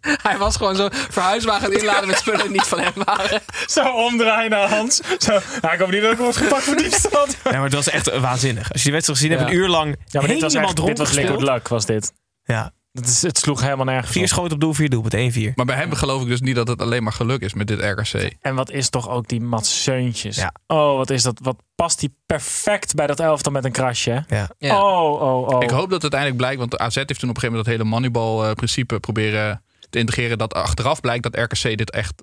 Hij was gewoon zo verhuiswagen aan inladen met spullen die niet van hem waren. Zo omdraaien naar Hans. Zo, nou, ik hoop niet dat ik word gepakt voor diefstal. Ja, maar het was echt waanzinnig. Als je die wedstrijd gezien hebt, Ja. een uur lang Ja, maar dit was, echt, dit was liquid luck, was dit. Ja, Dat is, het sloeg helemaal nergens vier op. schoten op doel, vier doelpunten, 1-4. Maar bij hem geloof ik dus niet dat het alleen maar geluk is met dit RKC. En wat is toch ook die Mats Seuntjes. Ja. Oh, wat is dat? Wat past die perfect bij dat elftal met een krasje. Ja. Ja. Oh, oh, oh. Ik hoop dat het uiteindelijk blijkt, want de AZ heeft toen op een gegeven moment dat hele Moneyball-principe proberen te integreren. Dat achteraf blijkt dat RKC dit echt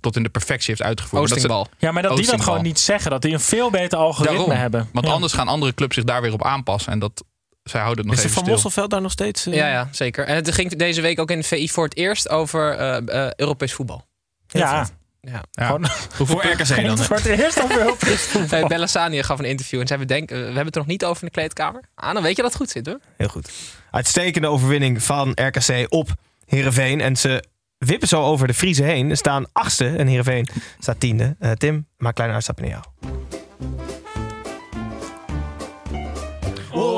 tot in de perfectie heeft uitgevoerd. Dat ze- Oostingbal. Ja, maar dat die dat gewoon niet zeggen. Dat die een veel beter algoritme Daarom. hebben. Want Ja. anders gaan andere clubs zich daar weer op aanpassen. En dat, zij houden het nog Is even Van. Mosselveld daar nog steeds? eh? Ja, ja, zeker. En het ging deze week ook in de VI voor het eerst over eh, eh, Europees voetbal. Ja, Ja. Ja. gewoon Voor RKC dan. hè? voor het eerst over Europees voetbal. Bellassani gaf een interview en zei: we, denken, we hebben het er nog niet over in de kleedkamer. Ah, dan weet je dat het goed zit hoor. Heel goed. Uitstekende overwinning van RKC op Heerenveen. En ze wippen zo over de Friese heen. Ze staan achtste en Heerenveen staat tiende. Eh, Tim, maak een kleine uitstapje naar jou.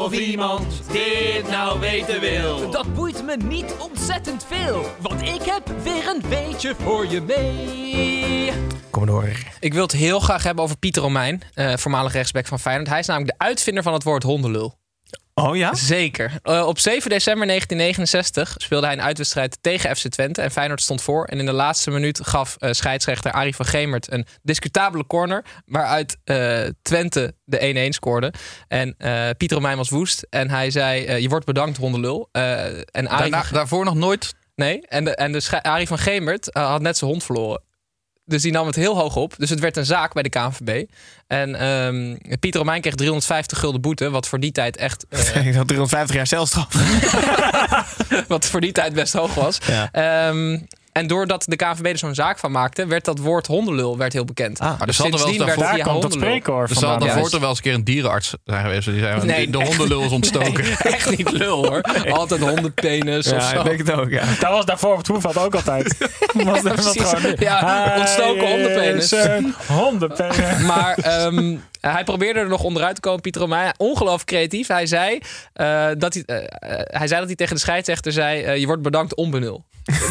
Of iemand dit nou weten wil. Dat boeit me niet ontzettend veel, want ik heb weer een weetje voor je mee. Kom maar door. Ik wil het heel graag hebben over Pieter Romein, eh, voormalig rechtsback van Feyenoord. Hij is namelijk de uitvinder van het woord hondenlul. Oh ja? Zeker. Eh, op 7 december 1969 speelde hij een uitwedstrijd tegen FC Twente. En Feyenoord stond voor. En in de laatste minuut gaf eh, scheidsrechter Arie van Gemert een discutabele corner. Waaruit eh, Twente de 1-1 scoorde. En Pieter Romein was woest. En hij zei, je wordt bedankt hondenlul. Eh, en Arie Daarna, van- daarvoor nog nooit. Nee, en de, en de Arie van Gemert had net zijn hond verloren. Dus die nam het heel hoog op. Dus het werd een zaak bij de KNVB. En ehm, Pieter Romein kreeg 350 gulden boete. Wat voor die tijd echt... eh, Ik had 350 jaar celstraf. wat voor die tijd best hoog was. Ja. Ehm, en doordat de KNVB er zo'n zaak van maakte... werd dat woord hondenlul werd heel bekend. Ah, er dus zal er wel eens daarvoor- Daar komt spreekwoord Er zal vandaan. daarvoor toch wel eens een keer een dierenarts zijn geweest. Die zei, Nee, de hondenlul is ontstoken. Nee, echt niet lul hoor. Altijd hondenpenis of Ja, zo. ik denk het ook, ja. Dat was daarvoor op het voetbal ook altijd. Was dat precies. gewoon- Ja, ontstoken hondenpenis. hondenpenis. Maar hij probeerde er nog onderuit te komen, Pieter Romein. Ongelooflijk creatief. Hij zei, eh, dat hij, eh, eh, hij zei dat hij tegen de scheidsrechter zei... je wordt bedankt onbenul.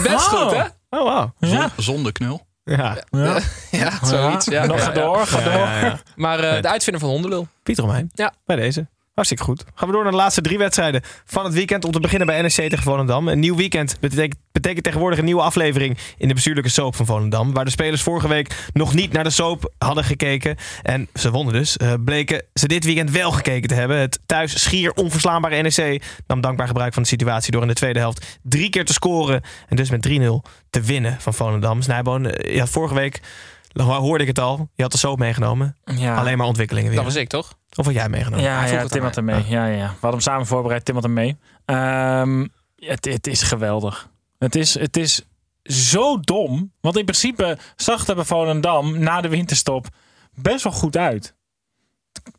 Best goed, hè? Oh, wow. Ja. Zonder knul. Ja. Ja. Ja, zoiets. Ja. Nog Ja, ga door, ga door. ja, ja. Maar eh, de uitvinder van hondenlul. Pieter Romein. Ja. Bij deze. Hartstikke goed. Gaan we door naar de laatste drie wedstrijden van het weekend. Om te beginnen bij NEC tegen Volendam. Een nieuw weekend betekent, betekent tegenwoordig een nieuwe aflevering in de bestuurlijke soap van Volendam. Waar de spelers vorige week nog niet naar de soap hadden gekeken. En ze wonnen dus. eh, bleken ze dit weekend wel gekeken te hebben. Het thuis schier onverslaanbare NEC nam dankbaar gebruik van de situatie door in de tweede helft drie keer te scoren. En dus met 3-0 te winnen van Volendam. Snijboon, eh, je had vorige week, hoorde ik het al, je had de soap meegenomen. Ja. Alleen maar ontwikkelingen weer. Dat was ik, toch? Of had jij meegenomen? Ja, vroeg ja het Tim had hem mee. Ja, ja. We hadden hem samen voorbereid. Tim had hem mee. Ehm, het, het is geweldig. Het is, het is zo dom. Want in principe zag het bij Volendam na de winterstop best wel goed uit.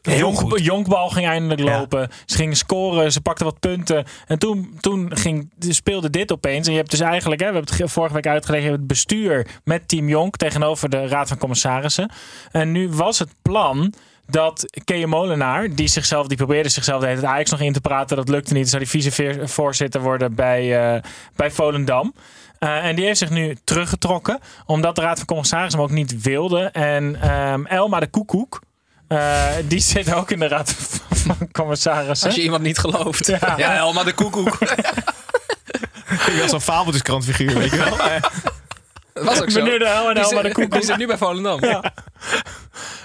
Heel goed. Jonkbal ging eindelijk Ja. lopen. Ze gingen scoren. Ze pakten wat punten. En toen, toen ging, speelde dit opeens. En je hebt dus eigenlijk, hè, we hebben het ge- vorige week uitgelegd, je hebt het bestuur met Team Jonk tegenover de Raad van Commissarissen. En nu was het plan dat Kea Molenaar, die zichzelf, die probeerde zichzelf de hele tijd Ajax nog in te praten. Dat lukte niet. Zou die vicevoorzitter worden bij, eh, bij Volendam. Eh, en die heeft zich nu teruggetrokken. Omdat de Raad van Commissarissen hem ook niet wilde. En ehm, Elma de Koekoek. eh, die zit ook in de Raad van Commissarissen. Als je iemand niet gelooft. Ja. Ja, Elma de koekoek. Ik was zo'n fabeltjeskrantfiguur, weet je wel. Was ook zo. Meneer de Die Elma de Koekoek. Die zit nu bij Volendam.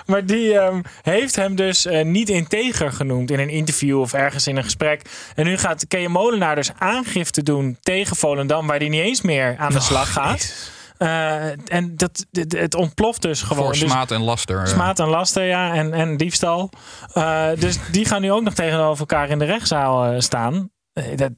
Maar die ehm, heeft hem dus eh, niet integer genoemd in een interview of ergens in een gesprek. En nu gaat Kea Molenaar dus aangifte doen tegen Volendam, waar hij niet eens meer aan de slag gaat. Eh, en dat, het ontploft dus gewoon. Voor Dus- smaad en laster. eh. Smaad en laster, ja, en, en diefstal. Dus die gaan nu ook nog tegenover elkaar in de rechtszaal staan. Dat,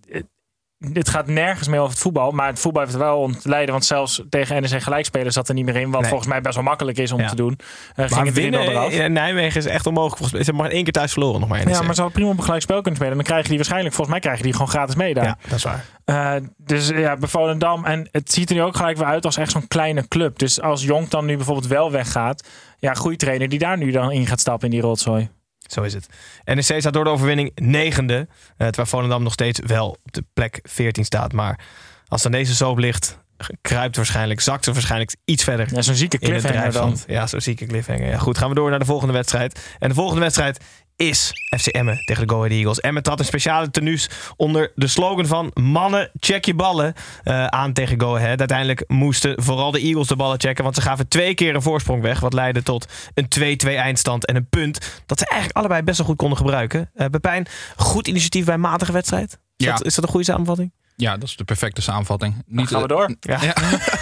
dit gaat nergens meer over het voetbal. Maar het voetbal heeft wel ontleiden. Want zelfs tegen NEC gelijkspelen zat er niet meer in. Wat Nee. volgens mij best wel makkelijk is om Ja. te doen. Uh, ging het winnen eraf. in Nijmegen is echt onmogelijk. Ze hebben maar één keer thuis verloren nog maar. NEC. Ja, maar ze hadden prima op een gelijkspel kunnen spelen. Dan krijgen die waarschijnlijk, volgens mij krijgen die gewoon gratis mee daar. Ja, dat is waar. Eh, dus ja, bij Volendam. En het ziet er nu ook gelijk weer uit als echt zo'n kleine club. Dus als Jonk dan nu bijvoorbeeld wel weggaat. Ja, goede trainer die daar nu dan in gaat stappen in die rotzooi. Zo is het. NEC staat door de overwinning negende. eh, terwijl Volendam nog steeds wel op de plek 14 staat. Maar als dan deze soap ligt, kruipt waarschijnlijk, zakt ze waarschijnlijk iets verder. Ja, zo'n zieke cliffhanger dan. Ja, zo'n zieke cliffhanger. Ja, goed, gaan we door naar de volgende wedstrijd. En de volgende wedstrijd is FC Emmen tegen de Go Ahead Eagles. Emmen trad een speciale tenues onder de slogan van mannen, check je ballen eh, aan tegen Go Ahead. Uiteindelijk moesten vooral de Eagles de ballen checken, want ze gaven twee keer een voorsprong weg, wat leidde tot een 2-2 eindstand en een punt dat ze eigenlijk allebei best wel goed konden gebruiken. Eh Pepijn, goed initiatief bij een matige wedstrijd. Is, Ja. dat, is dat een goede samenvatting? Ja, dat is de perfecte samenvatting. Dan gaan we door. Ja. Ja.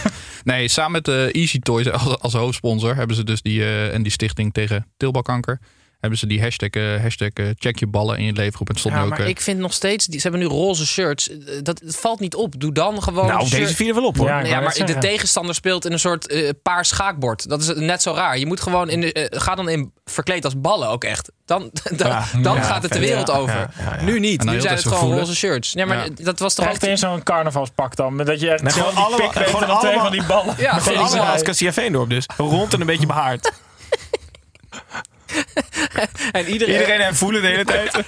nee, samen met de Easy Toys als, als hoofdsponsor hebben ze dus die eh, en die stichting tegen teelbalkanker. Hebben ze die hashtag, eh, hashtag eh, check je ballen in je leven groep. En het stond Ja, ook. maar eh, ik vind nog steeds, die- ze hebben nu roze shirts. Dat, het valt niet op. Doe dan gewoon. Nou, deze vielen wel op hoor. Ja, Nee, maar de tegenstander speelt in een soort paars schaakbord. Dat is net zo raar. Je moet gewoon in de, ga dan in verkleed als ballen ook echt. Dan, dan, Ja. dan Ja, gaat het de wereld Ja, over. ja, ja, ja. Nu niet. Nu zijn het gewoon voelen. roze shirts. Ja, maar Ja. dat was toch Echt in zo'n carnavalspak dan. met Dat je echt Nee, gewoon die allemaal- gewoon twee allemaal- van die ballen. Ja, gewoon die Allemaal als Cassia Veendorp dus. Rond en een beetje behaard. en iedereen, Iedereen hem voelen de hele tijd.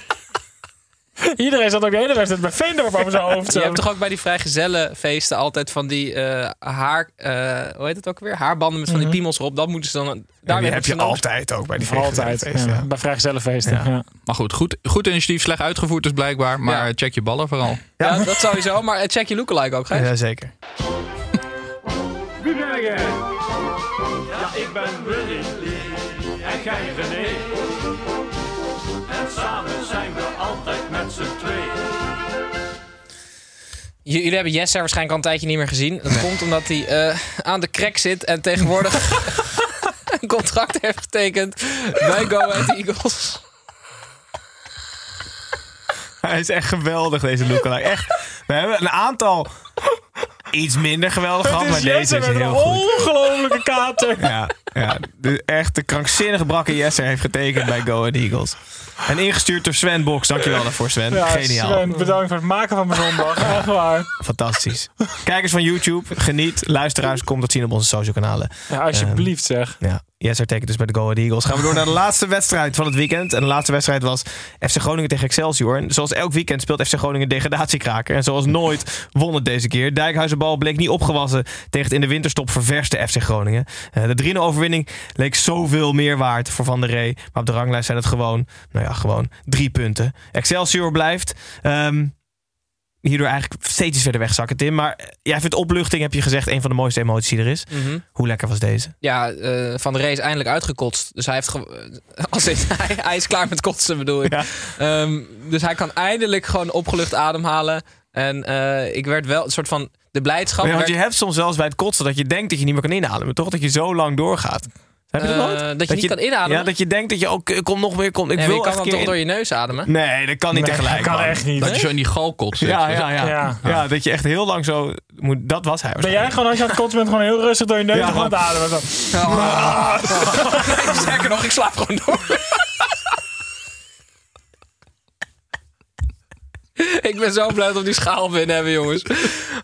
Iedereen zat ook de hele wedstrijd met Veendorp over zijn hoofd. Je hebt toch ook bij die vrijgezellenfeesten altijd van die eh, haar... eh, hoe heet het ook weer? Haarbanden met van die piemels erop. Dat moeten ze dan... Mhm. Die Daarmee heb je altijd ook bij die Altijd. feesten. Ja, Bij vrijgezellenfeesten. Ja. Ja. Maar goed, goed, goed initiatief, slecht uitgevoerd dus blijkbaar. Maar Ja. check je ballen vooral. Ja, dat sowieso. Maar check je lookalike ook, Gijs. Ja, En René. En samen zijn we altijd met z'n tweeën. J- Jullie hebben Jesse waarschijnlijk al een tijdje niet meer gezien. Dat komt omdat hij eh, aan de crack zit en tegenwoordig een contract heeft getekend bij Go Ahead Eagles. Hij is echt geweldig, deze lookalike. Echt. We hebben een aantal iets minder geweldig gehad, maar deze is heel een goed. ongelofelijke kater. Ja, ja, de echt de krankzinnige brakke Jesser heeft getekend bij Go Ahead Eagles. En ingestuurd door Sven Boks. Dankjewel daarvoor, Sven. Ja, Geniaal. Sven, bedankt voor het maken van mijn zondag. Echt waar. Fantastisch. Kijkers van YouTube, geniet. Luisteraars, kom dat zien op onze social kanalen. Ja, alsjeblieft zeg. Ja, Jesser tekent dus bij de Go Ahead Eagles. Gaan we door naar de laatste wedstrijd van het weekend. En de laatste wedstrijd was FC Groningen tegen Excelsior. En zoals elk weekend speelt FC Groningen degradatiekraker. En zoals nooit won het deze keer. Dijkhuizenbal bleek niet opgewassen tegen het in de winterstop ververste FC Groningen. Eh, de 3-0 overwinning leek zoveel meer waard voor Van der Rey. Maar op de ranglijst zijn het gewoon, nou ja, gewoon drie punten. Excelsior blijft. ehm, hierdoor eigenlijk steeds verder wegzakken, Tim. Maar eh, jij vindt opluchting, heb je gezegd, een van de mooiste emoties die er is. Mhm. Hoe lekker was deze? Ja, eh, Van Rey is eindelijk uitgekotst. Dus hij, heeft eh, als in, hij, hij is klaar met kotsen, bedoel ik. Ja. Ehm, dus hij kan eindelijk gewoon opgelucht ademhalen. En ik werd wel een soort van... De blijdschap... Ja, want werd- je hebt soms zelfs bij het kotsen dat je denkt dat je niet meer kan inademen. Toch dat je zo lang doorgaat. Heb je dat Eh, nooit? dat je niet kan inademen? Ja, dat je denkt dat je ook kom nog meer komt. Ik Nee, wil je kan dan een toch keer door je neus ademen? Nee, dat kan niet Nee, tegelijk. dat kan man. echt niet. Dat je zo in die galkot zit. Ja, ja, ja, Ja. ja. dat je echt heel lang zo moet. Dat was hij. Ben jij gewoon als je aan het kotsen bent gewoon heel rustig door je neus Ja, gewoon te ademen? Zo. Sterker nog, ik slaap gewoon door. ik ben zo blij dat we die schaal binnen hebben, jongens.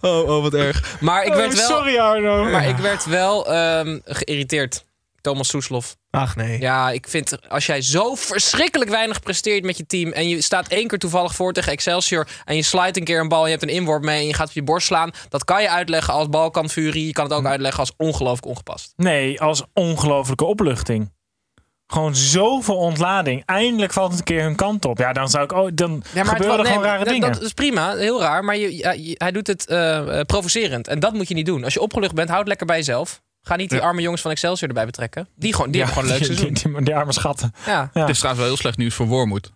Oh, oh, wat erg. Maar ik werd Oh, wel, Sorry Arno. maar ik werd wel ehm, geïrriteerd. Thomas Soeslof. Ach nee. Ja, ik vind als jij zo verschrikkelijk weinig presteert met je team. en je staat één keer toevallig voor tegen Excelsior. en je slijt een keer een bal en je hebt een inworp mee. en je gaat op je borst slaan. dat kan je uitleggen als balkanfurie. Je kan het ook uitleggen als ongelooflijk ongepast. Nee, als ongelofelijke opluchting. Gewoon zoveel ontlading. Eindelijk valt het een keer hun kant op. Ja, dan zou ik ook. Dan Ja, gebeuren wel- gewoon rare dat- dingen. Dat is prima, heel raar. Maar je- hij doet het eh, eh, provocerend. En dat moet je niet doen. Als je opgelucht bent, houd lekker bij jezelf. Ga niet die arme jongens van Excelsior erbij betrekken. Die, gewoon, die hebben gewoon een leuk die, seizoen. die, die, die arme schatten. Ja. Ja. Het is trouwens wel heel slecht nieuws voor Wormoed.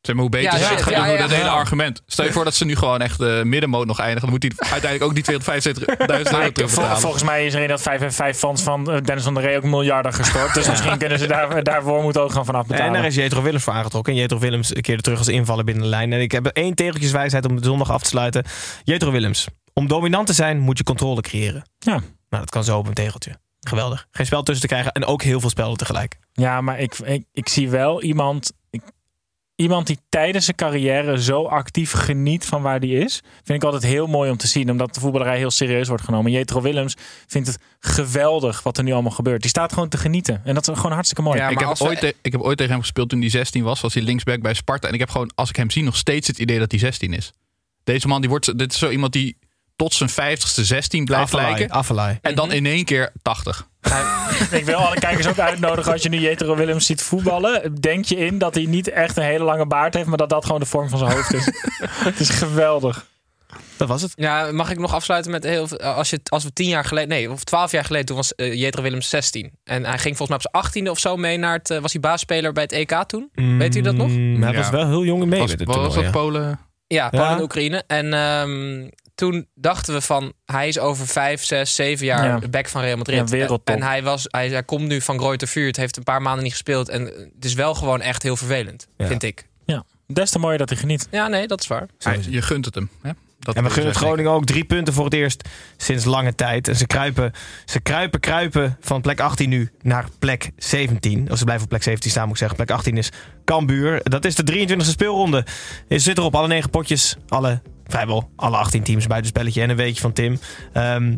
Zeg maar, hoe beter Ja, het gaan ja, doen, hoe dat hele argument. Stel je voor dat ze nu gewoon echt de middenmoot nog eindigen. Dan moet hij uiteindelijk ook die 275.000 Maar euro vol- terugbetalen. volgens mij is er in dat 5 en 5 fans van eh, Dennis van der Rey ook miljarden gestort. Dus misschien kunnen ze daar, daarvoor moeten ook gaan vanaf betalen. En daar is Jetro Willems voor aangetrokken. En Jetro Willems keerde terug als invaller binnen de lijn. En ik heb één tegeltjeswijsheid om de zondag af te sluiten. Jetro Willems. Om dominant te zijn moet je controle creëren. Ja. Nou, dat kan zo op een tegeltje. Geweldig. Geen spel tussen te krijgen en ook heel veel spellen tegelijk. Ja, maar ik, ik, ik zie wel iemand, ik- iemand die tijdens zijn carrière zo actief geniet van waar die is. Vind ik altijd heel mooi om te zien, omdat de voetballerij heel serieus wordt genomen. Jetro Willems vindt het geweldig wat er nu allemaal gebeurt. Die staat gewoon te genieten. En dat is gewoon hartstikke mooi. Ja, ik, heb we- ooit ik heb ooit tegen hem gespeeld toen hij 16 was. Was hij linksback bij Sparta. En ik heb gewoon, als ik hem zie, nog steeds het idee dat hij 16 is. Deze man, die wordt, dit is zo iemand die tot zijn 50ste 16 blijft lijken. En dan in één keer 80. Ik wil alle kijkers ook uitnodigen als je nu Jetro Willems ziet voetballen. Denk je in dat hij niet echt een hele lange baard heeft, maar dat dat gewoon de vorm van zijn hoofd is. het is geweldig. Dat was het. Ja, mag ik nog afsluiten met heel veel- als, je, als we tien jaar geleden, nee, of twaalf jaar geleden, toen was eh Jetro Willems 16. En hij ging volgens mij op zijn achttiende of zo mee naar het, eh, was hij baasspeler bij het EK toen? Weet u dat nog? Mm, hij Ja. was wel heel jong mee Was, met het was toernooi, dat ja. Polen? Ja, Polen Ja. en Oekraïne. En ehm, toen dachten we van, hij is over vijf, zes, zeven jaar Ja. de back van Real Madrid. Ja, wereldtop. En hij, was, hij, hij komt nu van Greuther Vuurt, heeft een paar maanden niet gespeeld. En het is wel gewoon echt heel vervelend, Ja. vind ik. Ja, des te mooier dat hij geniet. Ja, nee, dat is waar. Je gunt het hem. Hè? Dat En we gunnen het. Groningen ook drie punten voor het eerst sinds lange tijd. En ze kruipen, ze kruipen, kruipen van plek 18 nu naar plek 17. Of ze blijven op plek 17 staan, moet ik zeggen. Plek 18 is Cambuur. Dat is de 23e speelronde. Je zit erop, alle negen potjes. Alle, vrijwel alle 18 teams buiten spelletje en een weekje van Tim. Ehm,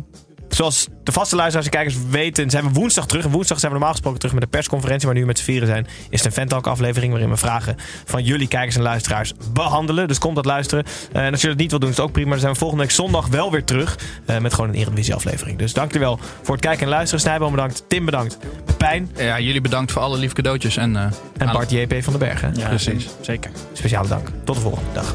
Zoals de vaste luisteraars en kijkers weten, zijn we woensdag terug. En woensdag zijn we normaal gesproken terug met de persconferentie. Maar nu we met z'n vieren zijn, is het een Ventalk aflevering waarin we vragen van jullie kijkers en luisteraars behandelen. Dus kom dat luisteren. Eh, en als je dat niet wil doen, is het ook prima. Dan zijn we volgende week zondag wel weer terug eh, met gewoon een Eredivisie aflevering. Dus dank jullie wel voor het kijken en luisteren. Snijboom bedankt, Tim bedankt, Pepijn Ja, jullie bedankt voor alle lieve cadeautjes. En, eh, en Bart JP van den Berg. Hè? Ja, Precies. Zeker. Speciale dank. Tot de volgende dag.